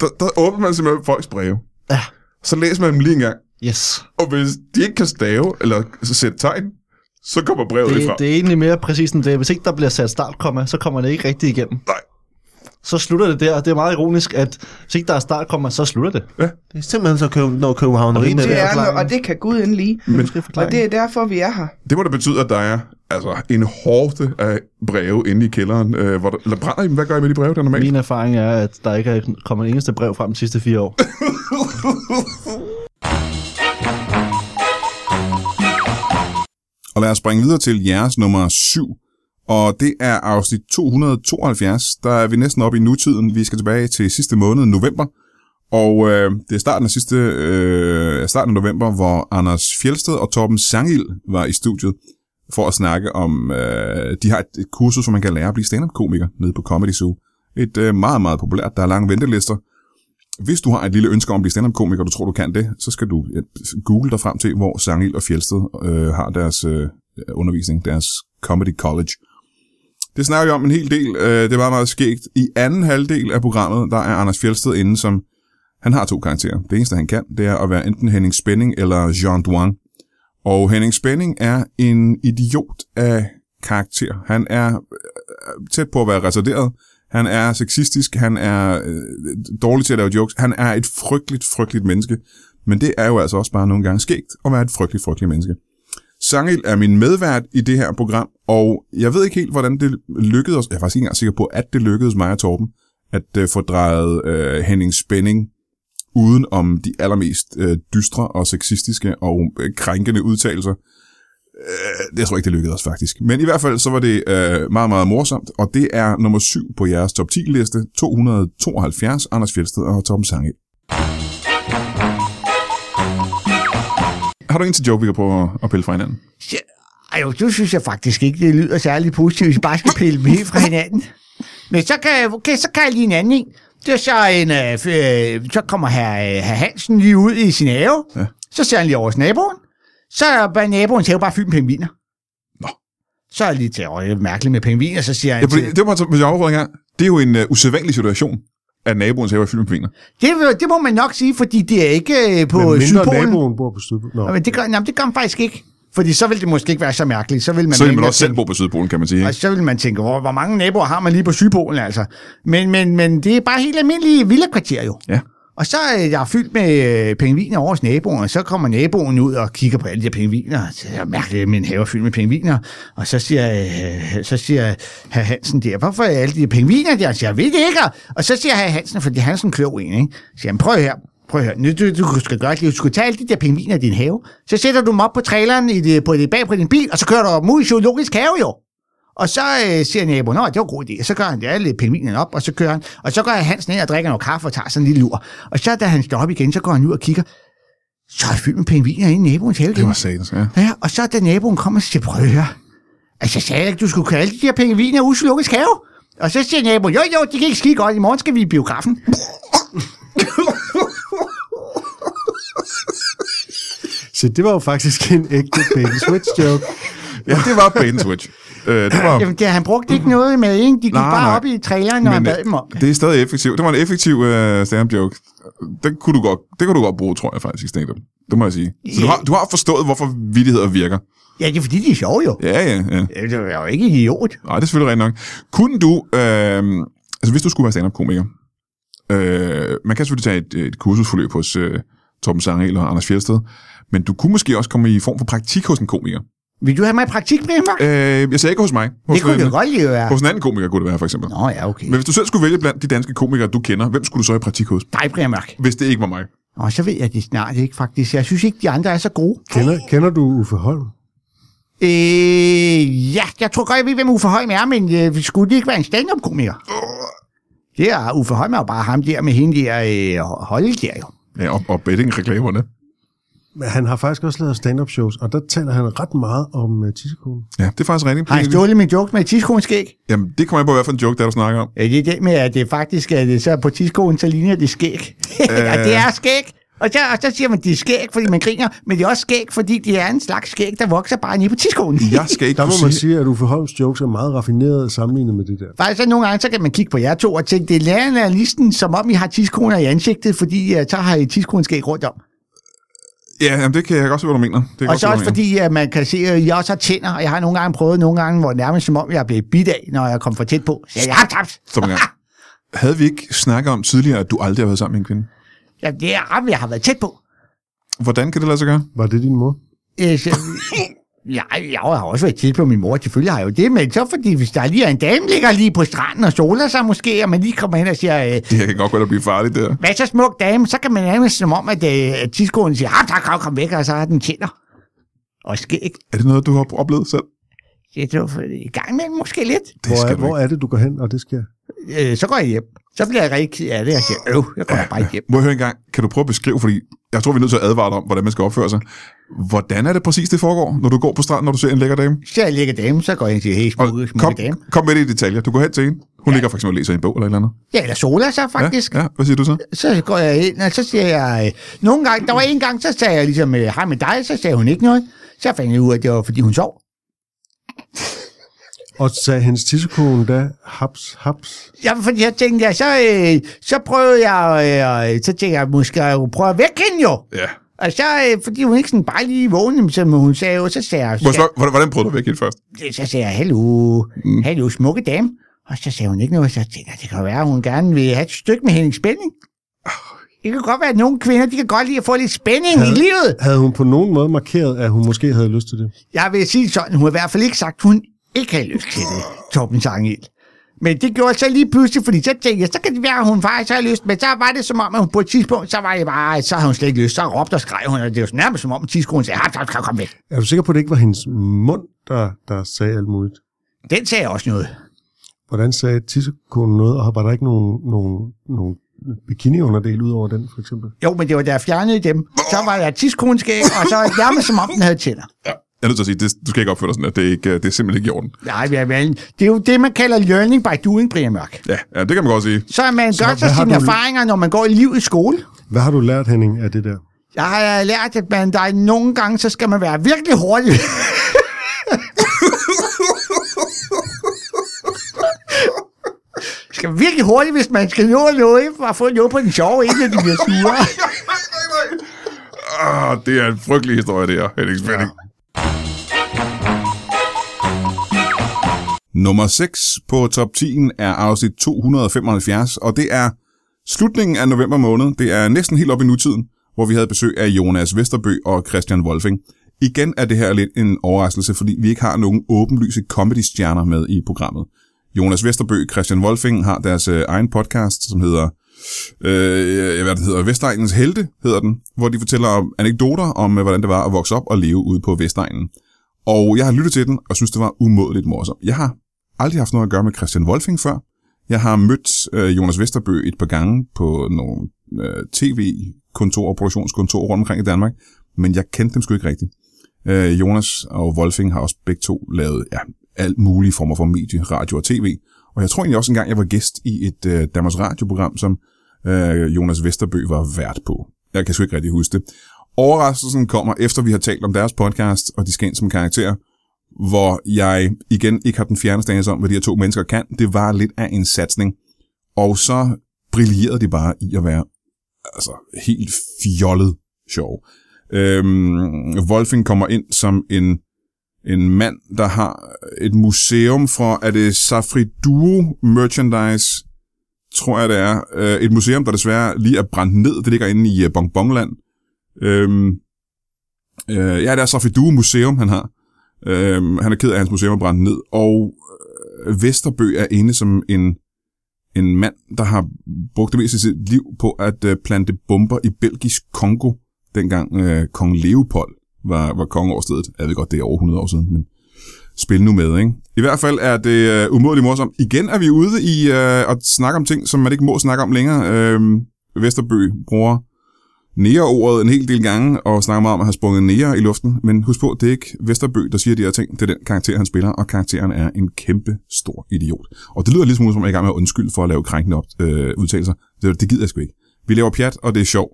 Speaker 1: der, der åbner man simpelthen folks breve.
Speaker 9: Ja.
Speaker 1: Så læser man dem lige en gang.
Speaker 9: Yes.
Speaker 1: Og hvis de ikke kan stave, eller sætte tegn, så kommer brevet det,
Speaker 9: Det,
Speaker 1: fra.
Speaker 9: det er egentlig mere præcis end det. Hvis ikke der bliver sat startkomma, så kommer det ikke rigtig igennem.
Speaker 1: Nej.
Speaker 9: Så slutter det der. Det er meget ironisk, at hvis ikke der er startkomma, så slutter det.
Speaker 7: Det er simpelthen så køb, noget københavneri med
Speaker 8: Det
Speaker 7: det.
Speaker 8: er, og det kan Gud endelig.
Speaker 1: Men
Speaker 8: Og det er derfor, vi er her.
Speaker 1: det må da betyde, at der er altså, en hårde af breve inde i kælderen. Øh, hvor der, eller brænder I dem? Hvad gør I med de breve, der er normalt?
Speaker 9: Min erfaring er, at der ikke er kommet en eneste brev frem de sidste fire år. [laughs]
Speaker 1: Og lad os springe videre til jeres nummer 7. Og det er afsnit 272. Der er vi næsten oppe i nutiden. Vi skal tilbage til sidste måned, november. Og øh, det er starten af sidste øh, starten af november, hvor Anders Fjelsted og Torben Sangild var i studiet for at snakke om, øh, de har et, et kursus, hvor man kan lære at blive stand-up-komiker nede på Comedy Zoo. Et øh, meget, meget populært. Der er lange ventelister. Hvis du har et lille ønske om at blive stand-up-komiker, og du tror, du kan det, så skal du øh, google dig frem til, hvor Sangild og Fjelsted øh, har deres øh, undervisning, deres Comedy College. Det snakker vi om en hel del. Øh, det var meget skægt. I anden halvdel af programmet, der er Anders Fjelsted inde, som han har to karakterer. Det eneste, han kan, det er at være enten Henning Spænding eller Jean Duan og Henning Spænding er en idiot af karakter. Han er øh, øh, tæt på at være retarderet. Han er sexistisk. Han er øh, dårlig til at lave jokes. Han er et frygteligt, frygteligt menneske. Men det er jo altså også bare nogle gange skægt at være et frygteligt, frygteligt menneske. Sangil er min medvært i det her program, og jeg ved ikke helt, hvordan det lykkedes os. Jeg er faktisk ikke engang sikker på, at det lykkedes mig og Torben at øh, få drejet øh, Henning Spænding uden om de allermest øh, dystre og sexistiske og øh, krænkende udtalelser. Øh, det jeg tror ikke, det lykkedes os faktisk. Men i hvert fald så var det øh, meget, meget morsomt, og det er nummer 7 på jeres top 10 liste, 272, Anders Fjeldsted og Tom Sange. Har du en til joke, vi kan prøve at- pille fra hinanden?
Speaker 10: Ej, jo, det synes jeg faktisk ikke, det lyder særlig positivt, hvis vi bare skal pille dem helt fra hinanden. Men så kan, okay, så kan jeg lige en anden en. Det er så en, øh, øh, så kommer her, øh, herr Hansen lige ud i sin have.
Speaker 1: Ja.
Speaker 10: Så ser han lige over hos naboen. Så er bare naboens have bare fyldt med pingviner.
Speaker 1: Nå.
Speaker 10: Så er jeg lige til, åh, det er mærkeligt med pingviner, så siger han
Speaker 1: Ja,
Speaker 10: til,
Speaker 1: det var, hvis jeg en gang. Det er jo en uh, usædvanlig situation, at naboens have er fyldt med pingviner.
Speaker 10: det, det må man nok sige, fordi det er ikke øh, på
Speaker 11: Men mindre
Speaker 10: Sydpolen.
Speaker 11: naboen bor på Sydpolen. Nå.
Speaker 10: Nå, Men det gør, jamen, det gør man faktisk ikke. Fordi så vil det måske ikke være så mærkeligt. Så vil man,
Speaker 1: Så vil man også
Speaker 10: at
Speaker 1: selv bo på Sydpolen, kan man sige.
Speaker 10: Og så vil man tænke, hvor, hvor mange naboer har man lige på Sydpolen, altså. Men, men, men det er bare helt almindelige villakvarter jo.
Speaker 1: Ja.
Speaker 10: Og så er jeg fyldt med øh, pingviner over hos naboen, og så kommer naboen ud og kigger på alle de her pingviner. Så er jeg mærkeligt, at min have er fyldt med pingviner. Og så siger, øh, så siger herr Hansen der, hvorfor er alle de her pingviner der? Så siger jeg, ved det ikke. Og så siger herr Hansen, fordi han er klog en, ikke? Så siger han, prøv her, prøv her, nu, du, du skal gøre det, du skal tage alle de der pingviner i din have, så sætter du dem op på traileren i det, på det, bag på din bil, og så kører du ud i zoologisk have jo. Og så øh, siger naboen, nå, det var en god idé. Og så gør han alle pingvinerne op, og så kører han. Og så går Hansen ind og drikker noget kaffe og tager sådan en lille lur. Og så da han står op igen, så går han ud og kigger. Så er fyldt med pingviner inde i naboens have
Speaker 1: Det var satans, ja.
Speaker 10: Ja, og så da naboen kommer, så siger prøv at høre. Altså, jeg sagde ikke, du skulle køre alle de her pingviner i zoologisk have. Og så siger naboen, jo jo, det ikke skide godt, i morgen skal vi i biografen. [laughs]
Speaker 11: Så det var jo faktisk en ægte bait and switch joke. [laughs]
Speaker 1: Ja, det var bait and switch. Øh, det var...
Speaker 10: Jamen, det, han brugte ikke noget med, ikke? De gik
Speaker 1: Nej,
Speaker 10: bare
Speaker 1: nej.
Speaker 10: op i traileren, når han bad dem om. det.
Speaker 1: Det er stadig effektivt. Det var en effektiv uh, stand-up joke. Den kunne du godt, det kunne du godt bruge, tror jeg faktisk, i stand-up. Det må jeg sige. Så du har, du har forstået, hvorfor vittigheder virker.
Speaker 10: Ja, det er fordi, de er sjove jo.
Speaker 1: Ja, ja, ja.
Speaker 10: Det er jo ikke idiot.
Speaker 1: Nej, det er selvfølgelig rigtigt nok. Kunne du, øh, altså hvis du skulle være stand-up-komiker, øh, man kan selvfølgelig tage et, et kursusforløb hos øh, Torben Sangel og Anders Fjeldsted, men du kunne måske også komme i form for praktik hos en komiker.
Speaker 10: Vil du have mig i praktik, Brian Mørk?
Speaker 1: Øh, jeg sagde ikke hos mig. Hos
Speaker 10: Det kunne det
Speaker 1: en,
Speaker 10: jo godt lige være.
Speaker 1: Hos en anden komiker kunne det være, for eksempel.
Speaker 10: Nå ja, okay.
Speaker 1: Men hvis du selv skulle vælge blandt de danske komikere, du kender, hvem skulle du så i praktik hos?
Speaker 10: Dig, Brian Mørk.
Speaker 1: Hvis det ikke var mig.
Speaker 10: Og så ved jeg det snart ikke, faktisk. Jeg synes ikke, de andre er så gode.
Speaker 11: Kender, kender du Uffe Holm?
Speaker 10: Øh, ja, jeg tror godt, jeg ved, hvem Uffe Holm er, men øh, skulle det ikke være en stand-up-komiker? Det er, Uffe Holm er jo bare ham der med hende der øh, holde der jo.
Speaker 1: Ja, og, og betting-reklamerne.
Speaker 11: Men han har faktisk også lavet stand-up shows, og der taler han ret meget om uh, tissekonen.
Speaker 1: Ja, det er faktisk rigtigt.
Speaker 10: Har han stjålet min joke med tidskoenskæg?
Speaker 1: Jamen, det kommer jeg på, hvad for en joke, der du snakker om.
Speaker 10: Ja, det er det med, at det faktisk er det så på tidskoen, så ligner det skæg. [laughs] ja, det er skæg. Og så, og så siger man, det er skæg, fordi man griner, men det er også skæg, fordi det er en slags skæg, der vokser bare nede på tidskoen.
Speaker 1: Jeg skal ikke
Speaker 11: Der må man
Speaker 1: sige...
Speaker 11: at Uffe Holms jokes er meget raffineret sammenlignet med det der.
Speaker 10: Faktisk så nogle gange, så kan man kigge på jer to og tænke, det er lærerne af listen, som om I har tidskoner i ansigtet, fordi uh, så har I tidskoenskæg rundt om.
Speaker 1: Ja, jamen, det kan jeg godt se, hvad du mener. Det kan jeg
Speaker 10: Og
Speaker 1: godt
Speaker 10: så også
Speaker 1: du mener.
Speaker 10: fordi, at man kan se, at jeg også har tænder, og jeg har nogle gange prøvet nogle gange, hvor nærmest som om, jeg er blevet bidt af, når jeg kom for tæt på. Så jeg har tabt.
Speaker 1: Stop en gang. [laughs] Havde vi ikke snakket om tidligere, at du aldrig har været sammen med en kvinde?
Speaker 10: Ja, det er jeg har været tæt på.
Speaker 1: Hvordan kan det lade sig gøre?
Speaker 11: Var det din mor?
Speaker 10: Øh, så, [laughs] ja, jeg har også været tæt på min mor, selvfølgelig har jeg jo det, men så fordi, hvis der lige er en dame, ligger lige på stranden og soler sig måske, og man lige kommer hen og siger, øh,
Speaker 1: Det her kan godt være, at blive farligt, der.
Speaker 10: hvad så smuk dame, så kan man nærmest som om, at, øh, at tidskoen siger, ah, tak, kom, kom væk, og så har den tænder. Og skæg.
Speaker 1: Er det noget, du har oplevet selv?
Speaker 10: Det er for i gang med måske lidt.
Speaker 1: Det
Speaker 11: Hvor
Speaker 1: skal
Speaker 11: er,
Speaker 1: du
Speaker 11: hvor er det, du går hen, og det sker?
Speaker 10: Øh, så går jeg hjem. Så bliver jeg rigtig ked af det, og siger, øv, jeg går bare hjem.
Speaker 1: Må jeg høre en gang, kan du prøve at beskrive, fordi jeg tror, vi er nødt til at advare dig om, hvordan man skal opføre sig. Hvordan er det præcis, det foregår, når du går på stranden, når du ser en lækker dame?
Speaker 10: Så jeg ligger dame, så går jeg ind og siger, hey,
Speaker 1: Og
Speaker 10: smukke,
Speaker 1: kom,
Speaker 10: smukke dame.
Speaker 1: kom med det i detaljer. Du går hen til hende. Hun ja. ligger for eksempel og læser en bog eller et eller andet.
Speaker 10: Ja, eller soler sig faktisk.
Speaker 1: Ja, ja, hvad siger du så?
Speaker 10: Så går jeg ind, og så siger jeg, øh, nogle gange, der var en gang, så sagde jeg ligesom, øh, hej med dig, så sagde hun ikke noget. Så fandt jeg ud af, at det var, fordi hun sov. [laughs]
Speaker 11: Og sagde hendes tissekone da, haps, haps.
Speaker 10: Ja, fordi jeg tænkte, ja, så, øh, så prøvede jeg, øh, så tænkte jeg, måske jeg prøve at vække hende jo.
Speaker 1: Ja.
Speaker 10: Og så, øh, fordi hun ikke sådan bare lige vågnede, som hun sagde jo, så sagde jeg,
Speaker 1: Må jeg spørge, hvordan, prøvede du væk helt først?
Speaker 10: så sagde jeg, hallo, mm. hallo, smukke dame. Og så sagde hun ikke noget, så tænkte jeg, det kan være, at hun gerne vil have et stykke med Henning Spænding. Det kan godt være, at nogle kvinder, de kan godt lide at få lidt spænding i livet.
Speaker 11: Havde hun på nogen måde markeret, at hun måske havde lyst til det?
Speaker 10: Jeg vil sige sådan, hun har i hvert fald ikke sagt, at hun ikke havde lyst til det, Torben Sangel. Men det gjorde jeg så lige pludselig, fordi så tænkte jeg, så kan det være, at hun faktisk har lyst. Men så var det som om, at hun på et tidspunkt, så var det bare, så havde hun slet ikke lyst. Så råbte og skreg hun, og det var nærmest som om, at tidskolen sagde, kom, kom, kom væk.
Speaker 11: Er du sikker på, at det ikke var hendes mund, der, der sagde alt muligt?
Speaker 10: Den sagde også noget.
Speaker 11: Hvordan sagde tissekonen noget, og var der ikke nogen, nogen, nogen bikini-underdel ud over den, for eksempel?
Speaker 10: Jo, men det var da jeg fjernede dem. Så var der tidskolenskæg, og så nærmest som om, den havde tænder.
Speaker 1: Jeg er nødt til at sige, det, du skal ikke opføre dig sådan, at det, er ikke, det er simpelthen ikke i orden.
Speaker 10: Nej, ja, vel, det er jo det, man kalder learning by doing, Brian Mørk.
Speaker 1: Ja, ja det kan man godt sige.
Speaker 10: Så er man
Speaker 11: Så
Speaker 10: gør sig sine
Speaker 11: du-
Speaker 10: erfaringer, når man går i liv i skole.
Speaker 11: Hvad har du lært, Henning, af det der?
Speaker 10: Jeg har lært, at man, der er nogle gange, så skal man være virkelig hurtig. [laughs] skal virkelig hurtigt, hvis man skal nå noget, for at få noget på den sjove, inden de bliver sure. [laughs]
Speaker 1: Ah, det er en frygtelig historie, det her, Henning Spænding. Nummer 6 på top 10 er afsnit 275, og det er slutningen af november måned. Det er næsten helt op i nutiden, hvor vi havde besøg af Jonas Vesterbø og Christian Wolfing. Igen er det her lidt en overraskelse, fordi vi ikke har nogen åbenlyse comedy-stjerner med i programmet. Jonas Vesterbø og Christian Wolfing har deres øh, egen podcast, som hedder, øh, hvad det hedder, Vestegnens Helte, hedder den, hvor de fortæller om anekdoter om, øh, hvordan det var at vokse op og leve ude på Vestegnen. Og jeg har lyttet til den, og synes, det var umådeligt morsomt. Jeg har aldrig haft noget at gøre med Christian Wolfing før. Jeg har mødt øh, Jonas Vesterbø et par gange på nogle øh, tv-kontorer og produktionskontorer rundt omkring i Danmark, men jeg kendte dem sgu ikke rigtigt. Øh, Jonas og Wolfing har også begge to lavet ja, alt mulige former for medie, radio og tv. Og jeg tror egentlig også engang, jeg var gæst i et øh, Danmarks radioprogram, som øh, Jonas Vesterbø var vært på. Jeg kan sgu ikke rigtig huske det. Overraskelsen kommer efter vi har talt om deres podcast, og de skal ind som karakterer, hvor jeg igen ikke har den fjerneste anelse om, hvad de her to mennesker kan. Det var lidt af en satsning. Og så brillerede de bare i at være altså, helt fjollet sjov. Øhm, Wolfing kommer ind som en, en mand, der har et museum fra, er det Safri Duo Merchandise, tror jeg det er. Øh, et museum, der desværre lige er brændt ned. Det ligger inde i øh, Bongbongland. Øhm, øh, ja, det er Safri Duo Museum, han har. Øhm, han er ked af, at hans museum er brændt ned. Og øh, Vesterbø er inde som en, en mand, der har brugt det meste af sit liv på at øh, plante bomber i belgisk Kongo, dengang øh, kong Leopold var, var konge over stedet. Jeg ved godt, det er over 100 år siden, men spil nu med, ikke? I hvert fald er det øh, umådeligt morsomt. Igen er vi ude i øh, at snakke om ting, som man ikke må snakke om længere. Øh, Vesterbø bruger nære-ordet en hel del gange, og snakker meget om at have sprunget nære i luften. Men husk på, det er ikke Vesterbø, der siger de her ting. Det er den karakter, han spiller, og karakteren er en kæmpe stor idiot. Og det lyder lidt smule som, om jeg er i gang med at undskylde for at lave krænkende op, øh, udtalelser. Det, det gider jeg sgu ikke. Vi laver pjat, og det er sjovt.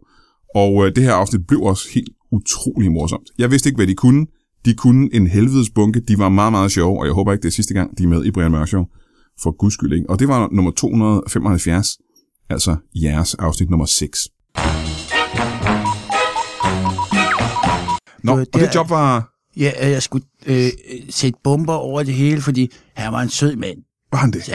Speaker 1: Og øh, det her afsnit blev også helt utrolig morsomt. Jeg vidste ikke, hvad de kunne. De kunne en helvedes bunke. De var meget, meget sjove, og jeg håber ikke, det er sidste gang, de er med i Brian Mørk Show. For guds skyld, ikke? Og det var nummer 275, altså jeres afsnit nummer 6. Nå, og
Speaker 12: det
Speaker 1: det job var...
Speaker 12: Ja, jeg skulle øh, sætte bomber over det hele, fordi han var en sød mand.
Speaker 1: Var han det?
Speaker 12: Ja,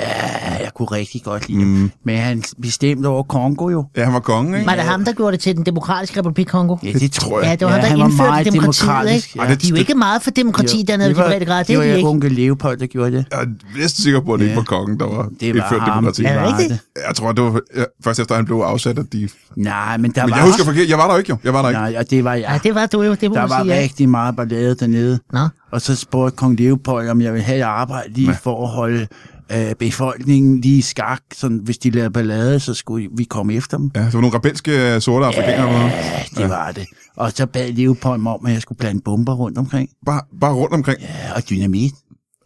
Speaker 12: jeg kunne rigtig godt lide mm. ham. Men han bestemte over Kongo jo.
Speaker 1: Ja, han var konge, ikke?
Speaker 13: Var det ham, der gjorde det til den demokratiske republik Kongo?
Speaker 12: Ja, det tror jeg.
Speaker 13: Ja, det var
Speaker 12: Ja,
Speaker 13: ham, der
Speaker 12: han var
Speaker 13: indførte
Speaker 12: meget
Speaker 13: demokratiet,
Speaker 12: demokratisk,
Speaker 13: ikke?
Speaker 12: ja.
Speaker 13: De er jo ikke meget for demokrati dernede i de brede grader, det
Speaker 12: det
Speaker 13: er
Speaker 12: var
Speaker 13: de ikke.
Speaker 12: onkel Leopold, der gjorde det.
Speaker 1: Jeg er næsten sikker på, at det ikke var kongen, der var
Speaker 12: Det var
Speaker 1: indført
Speaker 12: ham.
Speaker 1: demokrati.
Speaker 12: Er det rigtigt?
Speaker 1: Jeg tror, det var ja, først efter, han blev afsat, at de...
Speaker 12: Nej, men der
Speaker 1: Men
Speaker 12: var
Speaker 1: jeg husker forkert. Jeg var der ikke, jo. Jeg var der ikke.
Speaker 12: Nej, og det var jeg.
Speaker 13: Ja, det var du jo, det må
Speaker 12: Der var
Speaker 13: ja.
Speaker 12: rigtig meget ballade dernede.
Speaker 13: Nå.
Speaker 12: Og så spurgte kong Leopold, om jeg ville have et arbejde lige for at holde øh, befolkningen lige skak. Sådan, hvis de lavede ballade, så skulle vi komme efter dem.
Speaker 1: Ja, det var nogle rebelske øh, sorte afrikanere. Ja,
Speaker 12: Ja, det var det. Og så bad Leopold mig om, at jeg skulle plante bomber rundt omkring.
Speaker 1: Bare, bare rundt omkring.
Speaker 12: Ja, og dynamit.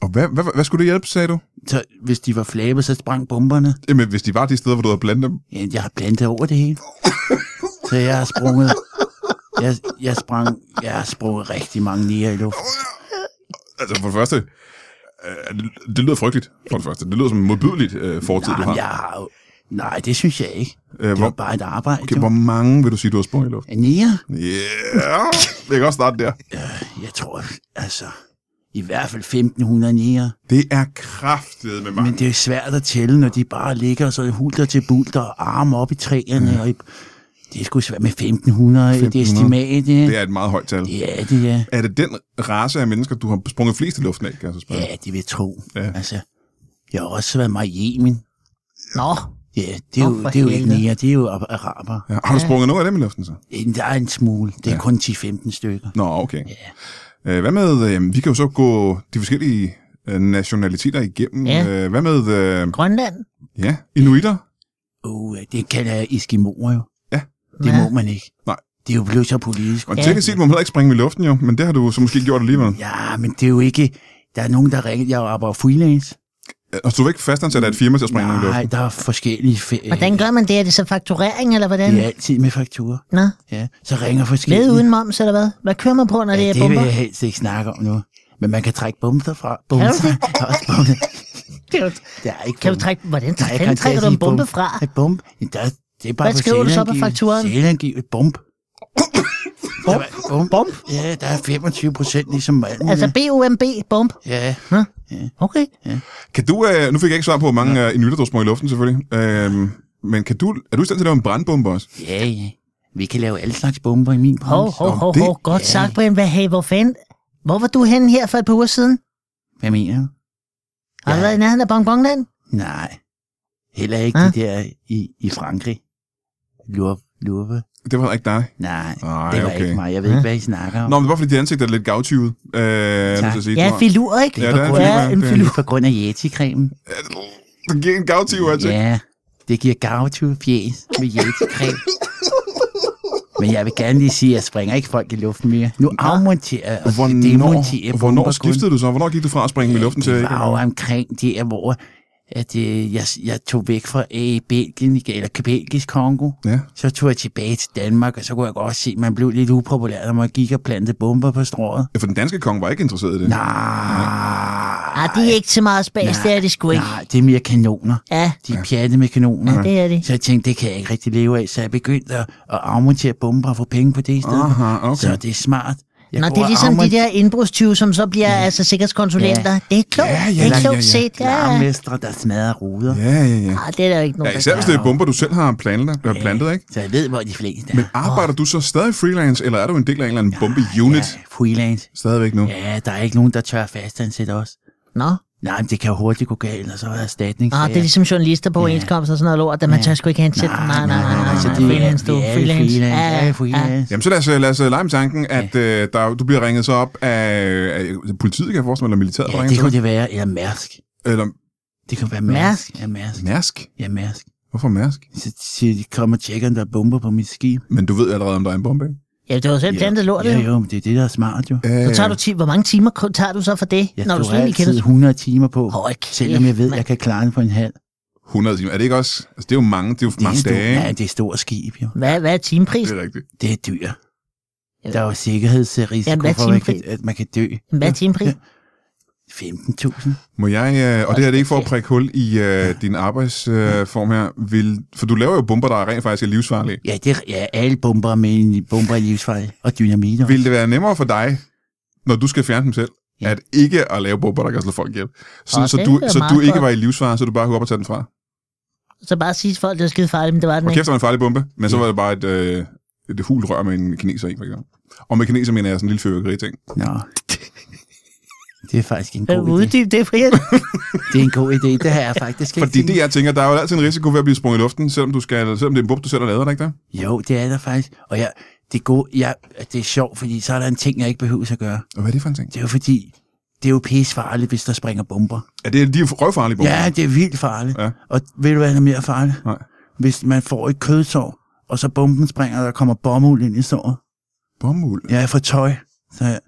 Speaker 1: Og hvad, hvad, hvad skulle det hjælpe, sagde du?
Speaker 12: Så hvis de var flabet, så sprang bomberne.
Speaker 1: Jamen, hvis de var de steder, hvor du havde blandet dem.
Speaker 12: Ja, jeg har plantet over det hele. så jeg har sprunget... Jeg, jeg, sprang, jeg har sprunget rigtig mange nier i luften.
Speaker 1: Altså, for det første... Øh, det, lyder frygteligt, for det første. Det lyder som en modbydeligt øh, fortid, du
Speaker 12: Jamen,
Speaker 1: har.
Speaker 12: jeg har. Nej, det synes jeg ikke.
Speaker 1: Øh,
Speaker 12: Det
Speaker 1: hvor,
Speaker 12: var bare et arbejde.
Speaker 1: okay, hvor mange vil du sige, du har sprunget i luften?
Speaker 12: En nier?
Speaker 1: Ja, yeah. vi kan også starte der.
Speaker 12: Jeg tror, altså... I hvert fald 1500 nier.
Speaker 1: Det er kraftet med mig.
Speaker 12: Men det er svært at tælle, når de bare ligger så hulter til bulter og arme op i træerne. Mm. Og i, det er sgu svært med 1500, 1500. et estimat. Ja.
Speaker 1: Det er et meget højt tal.
Speaker 12: Ja, det er.
Speaker 1: Er det den race af mennesker, du har sprunget flest i luften af, kan jeg så spørge?
Speaker 12: Ja, det vil jeg tro.
Speaker 1: Ja.
Speaker 12: Altså, jeg har også været meget i Yemen.
Speaker 13: Nå,
Speaker 12: Ja, det er jo, det er jo ikke nære, det er jo ar- araber.
Speaker 1: Ja, har du sprunget noget af dem i luften så?
Speaker 12: Ja. Der er en smule. Det er
Speaker 1: Ja.
Speaker 12: ja. kun 10-15 stykker.
Speaker 1: Nå, okay. Øh, hvad med, øh, vi kan jo så gå de forskellige øh, nationaliteter igennem.
Speaker 13: Ja.
Speaker 1: Øh, hvad med, øh,
Speaker 13: Grønland.
Speaker 1: ja, inuitter?
Speaker 12: Uh, det kalder jeg Eskimoer jo.
Speaker 1: Ja.
Speaker 12: Det
Speaker 13: Ja.
Speaker 12: må man ikke.
Speaker 1: Nej.
Speaker 12: Det er jo blevet så politisk.
Speaker 1: Og teknisk set må man heller ikke springe i luften jo, men det har du så måske gjort alligevel.
Speaker 12: Ja, men det er jo ikke... Der er nogen, der ringer. Jeg arbejder freelance.
Speaker 1: Og så er du ikke fastansat af et firma til at springe nogen i
Speaker 12: Nej,
Speaker 1: luften?
Speaker 12: der er forskellige... Fe-
Speaker 13: Hvordan gør man det? Er det så fakturering, eller hvordan?
Speaker 12: Det er altid med fakturer.
Speaker 13: Nå,
Speaker 12: Ja, så ringer forskellige...
Speaker 13: med uden moms, eller hvad? Hvad kører man på, når det
Speaker 12: ja,
Speaker 13: er
Speaker 12: det vil
Speaker 13: bomber?
Speaker 12: jeg helst ikke snakke om nu. Men man kan trække bomber fra. Bomber.
Speaker 13: Kan du det? [laughs]
Speaker 12: Også
Speaker 13: du,
Speaker 12: Der er ikke
Speaker 13: kan du trække, hvordan
Speaker 12: Nej,
Speaker 13: trækker du en bombe fra?
Speaker 12: Et bomb? Ja, Der, det er bare
Speaker 13: Hvad skriver du så på fakturen?
Speaker 12: Selvangivet. Bomb? Bomb? bomb? Ja, der er 25 procent ligesom alt muligt.
Speaker 13: Altså B-O-M-B, bomb.
Speaker 12: Ja,
Speaker 13: Okay.
Speaker 1: Kan du, øh, nu fik jeg ikke svar på, hvor mange øh, inuitter, du har sprunget i luften selvfølgelig. Øh, Men kan du, er du i stand til at lave en brandbombe også?
Speaker 12: Ja, ja. Vi kan lave alle slags bomber i min
Speaker 13: Hov,
Speaker 12: branche.
Speaker 13: hov, hov,
Speaker 1: det-
Speaker 13: hov. Godt sagt, Brian. Hvad, hey, hvor fanden? Hvor var du henne her for et par uger siden?
Speaker 12: Hvad mener du?
Speaker 13: Har du
Speaker 12: Ja.
Speaker 13: været i nærheden af Bonbonland?
Speaker 12: Nej. Heller ikke
Speaker 13: Hå?
Speaker 12: de der i, i Frankrig. Lurve. Lurve.
Speaker 1: Det var ikke dig.
Speaker 12: Nej,
Speaker 1: Nej,
Speaker 12: det var
Speaker 1: okay.
Speaker 12: ikke mig. Jeg ved ikke, hvad I snakker om.
Speaker 1: Nå, men det var fordi dit ansigt er lidt gavtyvet. Øh, tak. Sige,
Speaker 13: Ja, filur, ikke?
Speaker 1: Ja, det er en filur, ja.
Speaker 13: en
Speaker 1: Det
Speaker 13: filur.
Speaker 12: på grund af Yeti-cremen.
Speaker 1: Det giver en gavtyv ansigt.
Speaker 12: Ja, det giver gavtyve fjes med Yeti-creme. Men jeg vil gerne lige sige, at jeg springer ikke folk i luften mere. Nu afmonterer og
Speaker 1: Hvornår,
Speaker 12: demonterer
Speaker 1: hvornår skiftede du så? Hvornår gik du fra at springe med luften til
Speaker 12: Det var jo omkring der, hvor at, øh, jeg, jeg tog væk fra øh, Belgien, eller Belgisk Kongo.
Speaker 1: Ja.
Speaker 12: Så tog jeg tilbage til Danmark, og så kunne jeg godt se, at man blev lidt upopulær, når man gik og plantede bomber på strået.
Speaker 1: Ja, for den danske konge var ikke interesseret i det.
Speaker 12: Nej,
Speaker 13: Ah, det er ikke så meget spas, det er det sgu ikke.
Speaker 12: nej, det er mere kanoner.
Speaker 13: Ja,
Speaker 12: De er pjatte med kanoner.
Speaker 13: ja, det er det.
Speaker 12: Så jeg tænkte, det kan jeg ikke rigtig leve af, så jeg begyndte at, at afmontere bomber og få penge på det i stedet.
Speaker 1: Aha, okay.
Speaker 12: Så det er smart. Jeg
Speaker 13: Nå, det er ligesom de
Speaker 12: afmonterer-
Speaker 13: der indbrudstyve, som så bliver altså sikkerhedskonsulenter.
Speaker 12: Ja.
Speaker 13: Det er klogt.
Speaker 1: Ja, ja,
Speaker 13: det er
Speaker 1: ja,
Speaker 13: klogt
Speaker 1: ja, ja.
Speaker 13: set. Ja, ja.
Speaker 12: Larmestre, der smadrer ruder.
Speaker 1: Ja, ja, ja.
Speaker 13: Ah, det er der jo ikke nogen,
Speaker 1: Ja, især hvis det er bomber, du selv har plantet, du har plantet ikke?
Speaker 12: Så jeg ved, hvor de fleste er.
Speaker 1: Men arbejder du så stadig freelance, eller er du en del af en eller anden bombe-unit?
Speaker 12: Ja, freelance.
Speaker 1: Stadigvæk nu?
Speaker 12: Ja, der er ikke nogen, der tør fastansætte os.
Speaker 13: Nå,
Speaker 12: Nej, men det kan jo hurtigt gå galt, og så er der erstatning.
Speaker 13: ah, det er ligesom journalister på overenskomst og sådan noget lort, at man
Speaker 12: Ja.
Speaker 13: tør sgu ikke ansætte. Nej, nej, nej, nej, nej,
Speaker 12: så
Speaker 13: nej.
Speaker 12: det er-
Speaker 13: Freelance, du. Freelance.
Speaker 12: freelance.
Speaker 13: Ja,
Speaker 12: Ja,
Speaker 13: ja,
Speaker 12: freelance.
Speaker 1: Jamen så lad os, lad os lege med tanken, at øh, der, du bliver ringet så op af, af politiet, kan jeg forestille mig, eller militæret,
Speaker 12: Ja, det
Speaker 1: til
Speaker 12: kunne det være. Eller Mærsk.
Speaker 1: Eller
Speaker 12: Det kunne være
Speaker 13: Mærsk?
Speaker 12: Mærsk. Ja, Mærsk.
Speaker 1: Mærsk?
Speaker 12: Ja, Mærsk.
Speaker 1: Hvorfor Mærsk?
Speaker 12: Så siger de, kom og tjekker, om der er bomber på mit skib.
Speaker 1: Men du ved allerede, om der er en bombe, ikke?
Speaker 13: Ja, det var selv plantet lort,
Speaker 12: Ja,
Speaker 13: jo.
Speaker 12: jo, men det er det, der er smart, jo.
Speaker 1: Øh,
Speaker 13: Så tager du ti- hvor mange timer tager du så for det,
Speaker 12: Jeg
Speaker 13: når du slet ikke kender
Speaker 12: altid 100 timer på,
Speaker 13: Hold kæft,
Speaker 12: selvom jeg ved,
Speaker 13: mand.
Speaker 12: jeg kan klare det på en halv.
Speaker 1: 100 timer. Er det ikke også? Altså, det er jo mange, det er jo
Speaker 12: Det er,
Speaker 1: mange
Speaker 12: stor,
Speaker 1: dage.
Speaker 12: ja,
Speaker 1: ikke?
Speaker 12: det er stort skib, jo.
Speaker 13: Hvad, hvad er timepris?
Speaker 1: Det er rigtigt.
Speaker 12: Det er dyr. Der er jo sikkerhedsrisiko
Speaker 13: er
Speaker 12: for, at man kan,
Speaker 13: timepris?
Speaker 12: at man kan dø.
Speaker 13: Hvad er timepris?
Speaker 12: 15.000.
Speaker 1: Må jeg, øh, og det her det er ikke for at prikke hul i øh, din arbejdsform her, vil, for du laver jo bomber, der er rent faktisk er livsfarlige.
Speaker 12: Ja, det er, ja, alle bomber er i bomber i livsfarlige. Og dynamit også.
Speaker 1: Vil det være nemmere for dig, når du skal fjerne dem selv,
Speaker 12: Ja.
Speaker 1: at ikke at lave bomber, der kan slå folk ihjel? Så,
Speaker 13: Åh,
Speaker 1: så, du,
Speaker 13: er
Speaker 1: så du ikke
Speaker 13: godt.
Speaker 1: var i livsfare, så du bare kunne op og tage den fra?
Speaker 13: Så bare sige til folk, det var skide farligt, men det var den
Speaker 1: Og
Speaker 13: ikke.
Speaker 1: kæft, det var en farlig bombe, men så var det bare et, øh, et hul rør med en kineser i, for eksempel. Og med kineser mener jeg sådan en lille fyrværkeri-ting.
Speaker 12: Nå. Det er faktisk en god idé.
Speaker 13: uddybe det, Brian? [laughs]
Speaker 12: Det er en god idé. Det har jeg faktisk ikke
Speaker 1: Fordi
Speaker 12: tænkt.
Speaker 1: det, jeg tænker, der er jo altid en risiko ved at blive sprunget i luften, selvom, du skal, selvom det er en bombe, du selv har lavet, er det ikke det?
Speaker 12: Jo, det er der faktisk. Og jeg, det, er gode, jeg, det er sjovt, fordi så er der en ting, jeg ikke behøver at gøre.
Speaker 1: Og hvad er det for en ting?
Speaker 12: Det er jo fordi, det er jo pissefarligt, hvis der springer bomber.
Speaker 1: Er det, de er røvfarlige bomber?
Speaker 12: Ja, det er vildt farligt.
Speaker 1: Ja.
Speaker 12: Og ved du, hvad der er mere farligt?
Speaker 1: Nej.
Speaker 12: Hvis man får et kødsår, og så bomben springer, og der kommer bomuld ind i såret.
Speaker 1: Bomuld?
Speaker 12: Jeg får tøj, så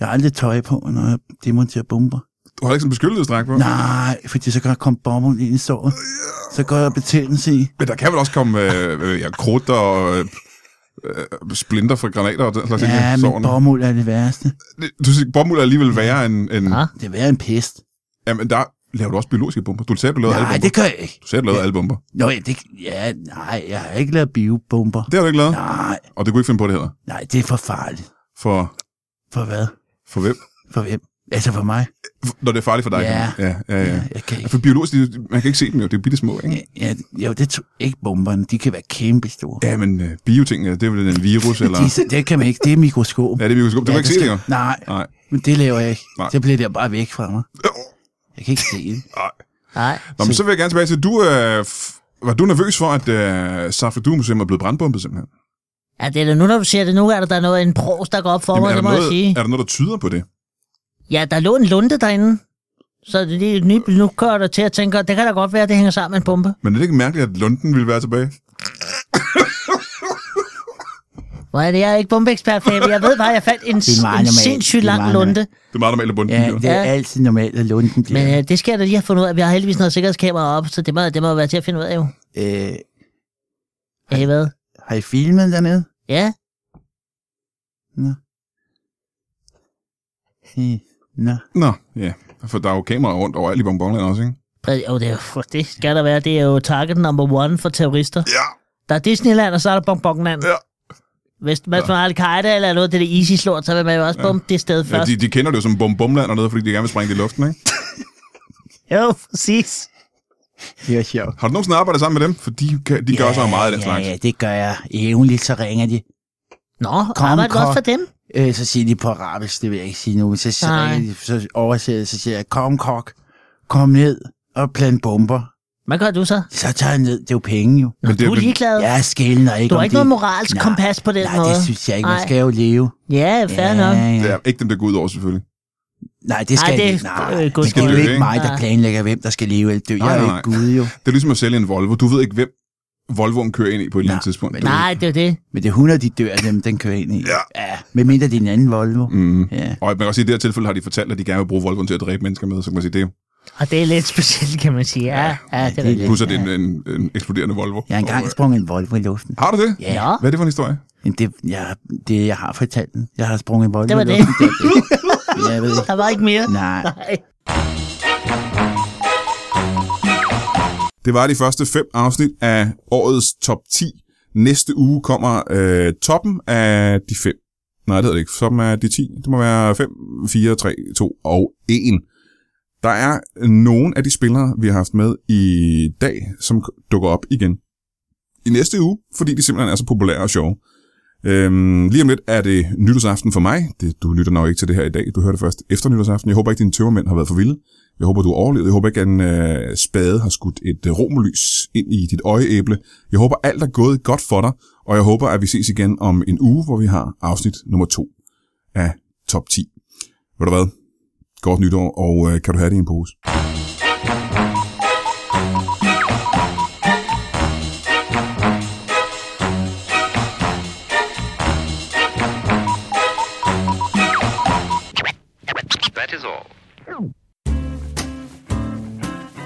Speaker 12: jeg, har aldrig tøj på, når jeg demonterer bomber.
Speaker 1: Du har ikke sådan en beskyttelsesdragt på?
Speaker 12: Nej, fordi så kan der komme bomuld ind i såret. Så går jeg betændelse i.
Speaker 1: Men der kan vel også komme øh, ja, krudt og øh, øh, splinter fra granater og den slags
Speaker 12: Ja,
Speaker 1: i
Speaker 12: men bomuld er det værste.
Speaker 1: Du siger, bomuld er alligevel værre end... end
Speaker 13: Ja.
Speaker 12: Det er værre en pest.
Speaker 1: Jamen, der laver du også biologiske bomber. Du sagde, du lavede alle
Speaker 12: Nej,
Speaker 1: bomber.
Speaker 12: det gør jeg ikke.
Speaker 1: Du sagde, du lavede alle bomber.
Speaker 12: Nå, ja, det, ja, nej, jeg har ikke lavet biobomber.
Speaker 1: Det har du ikke lavet?
Speaker 12: Nej,
Speaker 1: Og det kunne ikke finde på det heller.
Speaker 12: nej, det er for farligt.
Speaker 1: For,
Speaker 12: For hvad?
Speaker 1: For hvem?
Speaker 12: For hvem? Altså for mig?
Speaker 1: Når det er farligt for dig.
Speaker 12: Ja.
Speaker 1: kan man- ja, ja, ja.
Speaker 12: Jeg kan
Speaker 1: Ja,
Speaker 12: ikke.
Speaker 1: For biologisk, man kan ikke se dem jo. Det er bitte små, ikke?
Speaker 12: Ja, ja, jo, det tror ikke bomberne. De kan være kæmpe store.
Speaker 1: Ja, men øh, bioting, det er vel en virus, [laughs] eller...
Speaker 12: De, det kan man ikke. Det er mikroskop.
Speaker 1: Ja, det er mikroskop. Du kan ikke se det, jo.
Speaker 12: Nej,
Speaker 1: Nej.
Speaker 12: men det laver jeg ikke.
Speaker 1: Nej.
Speaker 12: Så bliver det bare væk fra mig. Jeg kan ikke se det. [laughs]
Speaker 13: Nej.
Speaker 1: Nå, men så vil jeg gerne tilbage til, du, øh, f- var du nervøs for, at øh, Safedu Museum er blevet brandbombet simpelthen?
Speaker 13: Ja, det er da nu, når du siger det. Nu er der, der er noget, en pros, der går op for
Speaker 1: Jamen,
Speaker 13: mig,
Speaker 1: er,
Speaker 13: det
Speaker 1: der
Speaker 13: må jeg
Speaker 1: noget,
Speaker 13: sige.
Speaker 1: er der noget, der tyder på det?
Speaker 13: Ja, der lå en lunde derinde. Så det, er nyt, nu kører der til at tænke, det kan da godt være, at det hænger sammen med en pumpe.
Speaker 1: Men er det ikke mærkeligt, at Lunden ville være tilbage?
Speaker 13: Hvor er det, jeg er ikke bombeekspert, Fabi. Jeg ved bare, jeg fandt en,
Speaker 12: Det
Speaker 13: en sindssygt
Speaker 12: Det
Speaker 13: lang lunde.
Speaker 1: Det er meget normalt, at bunden
Speaker 12: Ja, det er
Speaker 13: Ja.
Speaker 12: altid normalt, at lunden bliver.
Speaker 13: Men øh, det skal jeg da lige have fundet ud af. Vi har heldigvis noget sikkerhedskamera op, så det må, det må være til at finde ud af jo.
Speaker 12: Øh,
Speaker 13: Ja, hvad?
Speaker 12: Har I filmet dernede?
Speaker 13: Ja,
Speaker 12: Øh, Nå.
Speaker 1: Nå, ja. For der er jo kameraer rundt overalt i Bonbonland også, ikke?
Speaker 13: præ- jo, det, er jo, det skal der være. Det er jo target number one for terrorister.
Speaker 1: Ja.
Speaker 13: Der er Disneyland, og så er der Bonbonland.
Speaker 1: Ja.
Speaker 13: Hvis, man har Al-Qaida eller noget, det er det ISIS-lort, så vil man jo også bombe det sted
Speaker 1: ja
Speaker 13: først.
Speaker 1: de, de kender det jo som Bom Bomland og noget, fordi de gerne vil sprænge det i luften, ikke? [laughs]
Speaker 13: Jo, præcis.
Speaker 12: Det er sjovt.
Speaker 1: Har du nogensinde arbejdet sammen med dem? For de, kan- de gør så meget af den
Speaker 12: ja,
Speaker 1: slags.
Speaker 12: Ja, det gør jeg. Jævnligt, så ringer de.
Speaker 13: Nå,
Speaker 12: Kom,
Speaker 13: arbejder du også for dem?
Speaker 12: Øh, så siger de på arabisk, det vil jeg ikke sige nu. Så, så,
Speaker 13: Nej.
Speaker 12: ringer de, så oversætter så siger jeg, kom kok, kom ned og plant bomber.
Speaker 13: Hvad gør du så?
Speaker 12: Så tager jeg ned, det er jo penge jo.
Speaker 13: Nå, du er ligeglad.
Speaker 12: Jeg skældner ikke
Speaker 13: Du har ikke
Speaker 12: det.
Speaker 13: noget moralsk
Speaker 12: Nej,
Speaker 13: kompas på den
Speaker 12: nej,
Speaker 13: måde.
Speaker 12: det synes jeg ikke. Man
Speaker 13: Nej.
Speaker 12: skal jo leve.
Speaker 13: Ja, fair nok.
Speaker 1: Det er ikke dem, der går ud over, selvfølgelig.
Speaker 12: Nej, det skal
Speaker 13: Nej, det er,
Speaker 12: ikke. Nej,
Speaker 13: øh,
Speaker 12: det,
Speaker 13: godt
Speaker 12: det er ikke mig, der
Speaker 13: Ja.
Speaker 12: planlægger, hvem der skal leve eller dø. Jeg
Speaker 1: Nej,
Speaker 12: er jo
Speaker 1: nej,
Speaker 12: ikke Gud jo.
Speaker 1: Det er ligesom at sælge en Volvo. Du ved ikke, hvem Volvoen kører ind i på et eller andet tidspunkt. Du-
Speaker 13: Nej, det er det.
Speaker 12: Men det er 100, de dør af dem, den kører ind i.
Speaker 1: Ja.
Speaker 12: ja medmindre det er en anden Volvo.
Speaker 1: Mm.
Speaker 12: Ja.
Speaker 1: Og man kan også sige, at i det her tilfælde har de fortalt, at de gerne vil bruge Volvoen til at dræbe mennesker med, så kan man sige, det er
Speaker 13: Og det er lidt specielt, kan man sige. Ja, ja, det er rigtigt.
Speaker 1: plus, at det er en, en, en eksploderende Volvo.
Speaker 12: Jeg har engang sprunget en Volvo i luften.
Speaker 1: Har du det?
Speaker 12: Ja.
Speaker 1: Hvad er det for en historie?
Speaker 12: Men det, jeg, det, jeg har fortalt den. Jeg har sprunget en Volvo
Speaker 13: Det var
Speaker 12: i
Speaker 13: det.
Speaker 12: luften. det. [laughs] jeg ved ikke.
Speaker 13: Der var ikke mere.
Speaker 12: Nej.
Speaker 13: Nej.
Speaker 1: Det var de første fem afsnit af årets top 10. Næste uge kommer øh, toppen af de fem. Nej, det hedder det ikke. Toppen af de 10. Det må være 5, 4, 3, 2 og 1. Der er nogle af de spillere, vi har haft med i dag, som dukker op igen i næste uge, fordi de simpelthen er så populære og sjove. Øhm, lige om lidt er det nytårsaften for mig. Det, du lytter nok ikke til det her i dag. Du hører det først efter nytårsaften. Jeg håber ikke, dine tømmermænd har været for vilde. Jeg håber, du har overlevet. Jeg håber ikke, at en øh, spade har skudt et øh, romerlys ind i dit øjeæble. Jeg håber, alt er gået godt for dig. Og jeg håber, at vi ses igen om en uge, hvor vi har afsnit nummer to af top 10. Ved du hvad? Godt nytår, og øh, kan du have det i en pose?